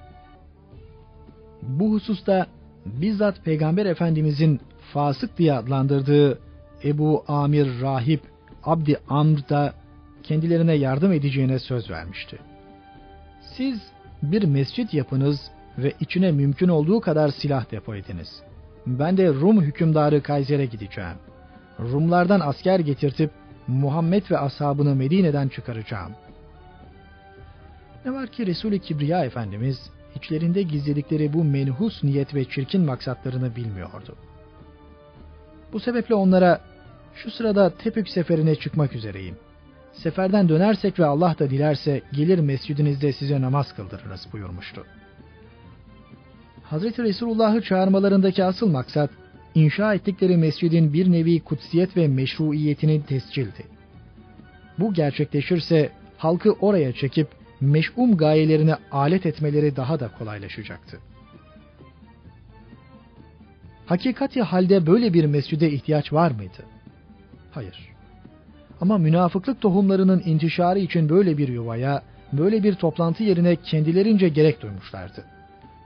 Bu hususta bizzat Peygamber Efendimizin fasık diye adlandırdığı Ebu Amir Rahip Abdi Amr da kendilerine yardım edeceğine söz vermişti. Siz bir mescit yapınız ve içine mümkün olduğu kadar silah depo ediniz. Ben de Rum hükümdarı Kayser'e gideceğim. Rumlardan asker getirtip Muhammed ve ashabını Medine'den çıkaracağım. Ne var ki Resul-i Kibriya Efendimiz içlerinde gizledikleri bu menhus niyet ve çirkin maksatlarını bilmiyordu. Bu sebeple onlara şu sırada Tepük seferine çıkmak üzereyim. Seferden dönersek ve Allah da dilerse gelir mescidinizde size namaz kıldırırız buyurmuştu. Hazreti Resulullah'ı çağırmalarındaki asıl maksat, inşa ettikleri mescidin bir nevi kutsiyet ve meşruiyetinin tescildi. Bu gerçekleşirse halkı oraya çekip meş'um gayelerine alet etmeleri daha da kolaylaşacaktı. Hakikati halde böyle bir mescide ihtiyaç var mıydı? Hayır. Ama münafıklık tohumlarının intişarı için böyle bir yuvaya, böyle bir toplantı yerine kendilerince gerek duymuşlardı.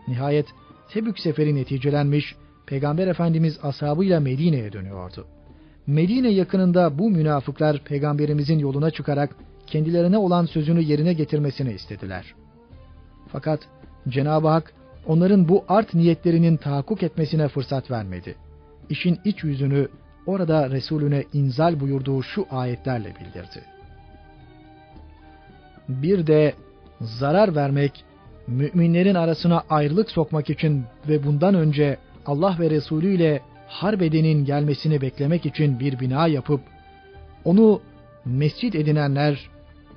Nihayet Tebük seferi neticelenmiş, Peygamber Efendimiz ashabıyla Medine'ye dönüyordu. Medine yakınında bu münafıklar peygamberimizin yoluna çıkarak kendilerine olan sözünü yerine getirmesini istediler. Fakat Cenab-ı Hak onların bu art niyetlerinin tahakkuk etmesine fırsat vermedi. İşin iç yüzünü orada Resulüne inzal buyurduğu şu ayetlerle bildirdi. Bir de zarar vermek, müminlerin arasına ayrılık sokmak için ve bundan önce Allah ve Resulü ile harbedenin gelmesini beklemek için bir bina yapıp, onu mescit edinenler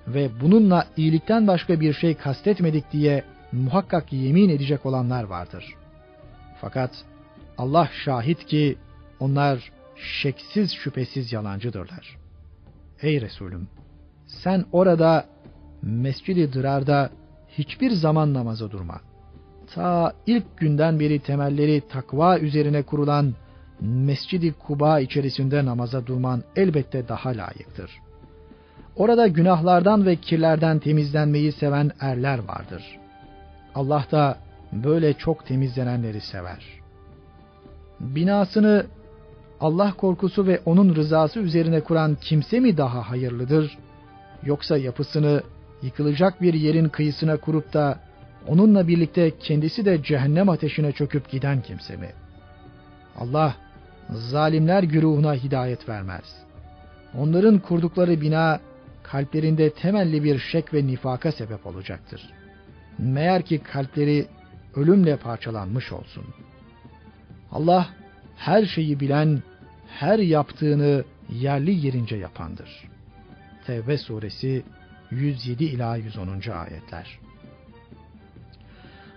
ve bununla iyilikten başka bir şey kastetmedik diye muhakkak yemin edecek olanlar vardır. Fakat Allah şahit ki onlar şeksiz şüphesiz yalancıdırlar. Ey Resulüm! Sen orada Mescid-i Dırar'da hiçbir zaman namaza durma. Ta ilk günden beri temelleri takva üzerine kurulan Mescid-i Kuba içerisinde namaza durman elbette daha layıktır. Orada günahlardan ve kirlerden temizlenmeyi seven erler vardır. Allah da böyle çok temizlenenleri sever. Binasını Allah korkusu ve onun rızası üzerine kuran kimse mi daha hayırlıdır? Yoksa yapısını yıkılacak bir yerin kıyısına kurup da onunla birlikte kendisi de cehennem ateşine çöküp giden kimse mi? Allah zalimler güruhuna hidayet vermez. Onların kurdukları bina kalplerinde temelli bir şek ve nifaka sebep olacaktır. Meğer ki kalpleri ölümle parçalanmış olsun. Allah her şeyi bilen, her yaptığını yerli yerince yapandır. Tevbe suresi 107 ila 110. ayetler.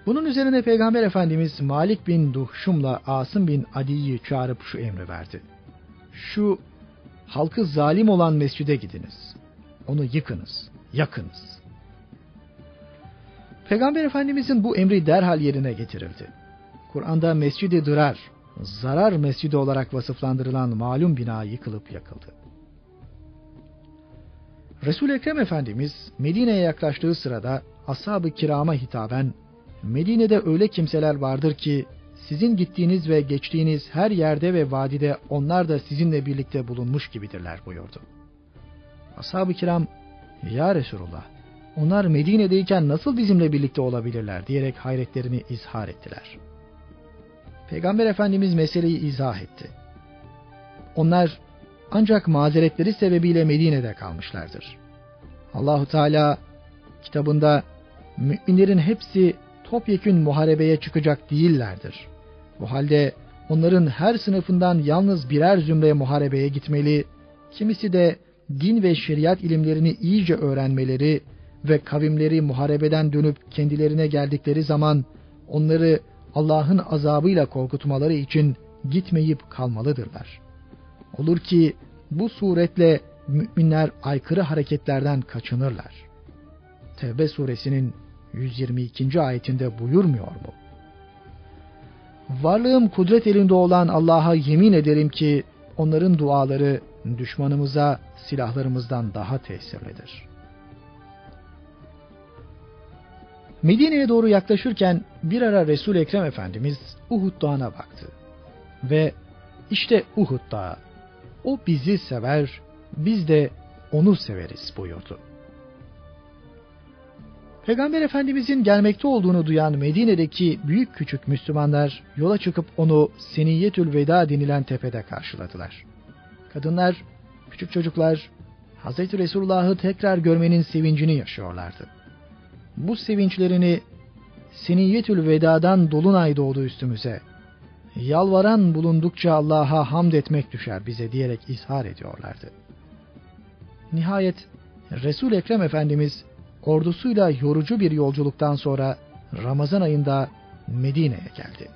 Bunun üzerine Peygamber Efendimiz Malik bin Duhşum'la Asım bin Adi'yi çağırıp şu emri verdi. Şu halkı zalim olan mescide gidiniz. Onu yıkınız, yakınız. Peygamber Efendimizin bu emri derhal yerine getirildi. Kur'an'da Mescid-i Dırar, zarar mescidi olarak vasıflandırılan malum bina yıkılıp yakıldı. Resul Ekrem Efendimiz Medine'ye yaklaştığı sırada ashab-ı kirama hitaben Medine'de öyle kimseler vardır ki sizin gittiğiniz ve geçtiğiniz her yerde ve vadide onlar da sizinle birlikte bulunmuş gibidirler buyurdu. Ashab-ı kiram ya Resulullah onlar Medine'deyken nasıl bizimle birlikte olabilirler diyerek hayretlerini izhar ettiler. Peygamber Efendimiz meseleyi izah etti. Onlar ancak mazeretleri sebebiyle Medine'de kalmışlardır. Allahu Teala kitabında müminlerin hepsi topyekün muharebeye çıkacak değillerdir. Bu halde onların her sınıfından yalnız birer zümre muharebeye gitmeli, kimisi de din ve şeriat ilimlerini iyice öğrenmeleri ve kavimleri muharebeden dönüp kendilerine geldikleri zaman onları Allah'ın azabıyla korkutmaları için gitmeyip kalmalıdırlar. Olur ki bu suretle müminler aykırı hareketlerden kaçınırlar. Tevbe suresinin 122. ayetinde buyurmuyor mu? Varlığım kudret elinde olan Allah'a yemin ederim ki onların duaları düşmanımıza silahlarımızdan daha tesirlidir. Medine'ye doğru yaklaşırken bir ara Resul Ekrem Efendimiz Uhud Dağı'na baktı ve işte Uhud Dağı o bizi sever, biz de onu severiz buyurdu. Peygamber Efendimizin gelmekte olduğunu duyan Medine'deki büyük küçük Müslümanlar yola çıkıp onu Seniyetül Veda denilen tepede karşıladılar. Kadınlar, küçük çocuklar Hz. Resulullah'ı tekrar görmenin sevincini yaşıyorlardı. Bu sevinçlerini Seniyetül Veda'dan dolunay doğdu üstümüze. Yalvaran bulundukça Allah'a hamd etmek düşer bize diyerek izhar ediyorlardı. Nihayet Resul Ekrem Efendimiz ordusuyla yorucu bir yolculuktan sonra Ramazan ayında Medine'ye geldi.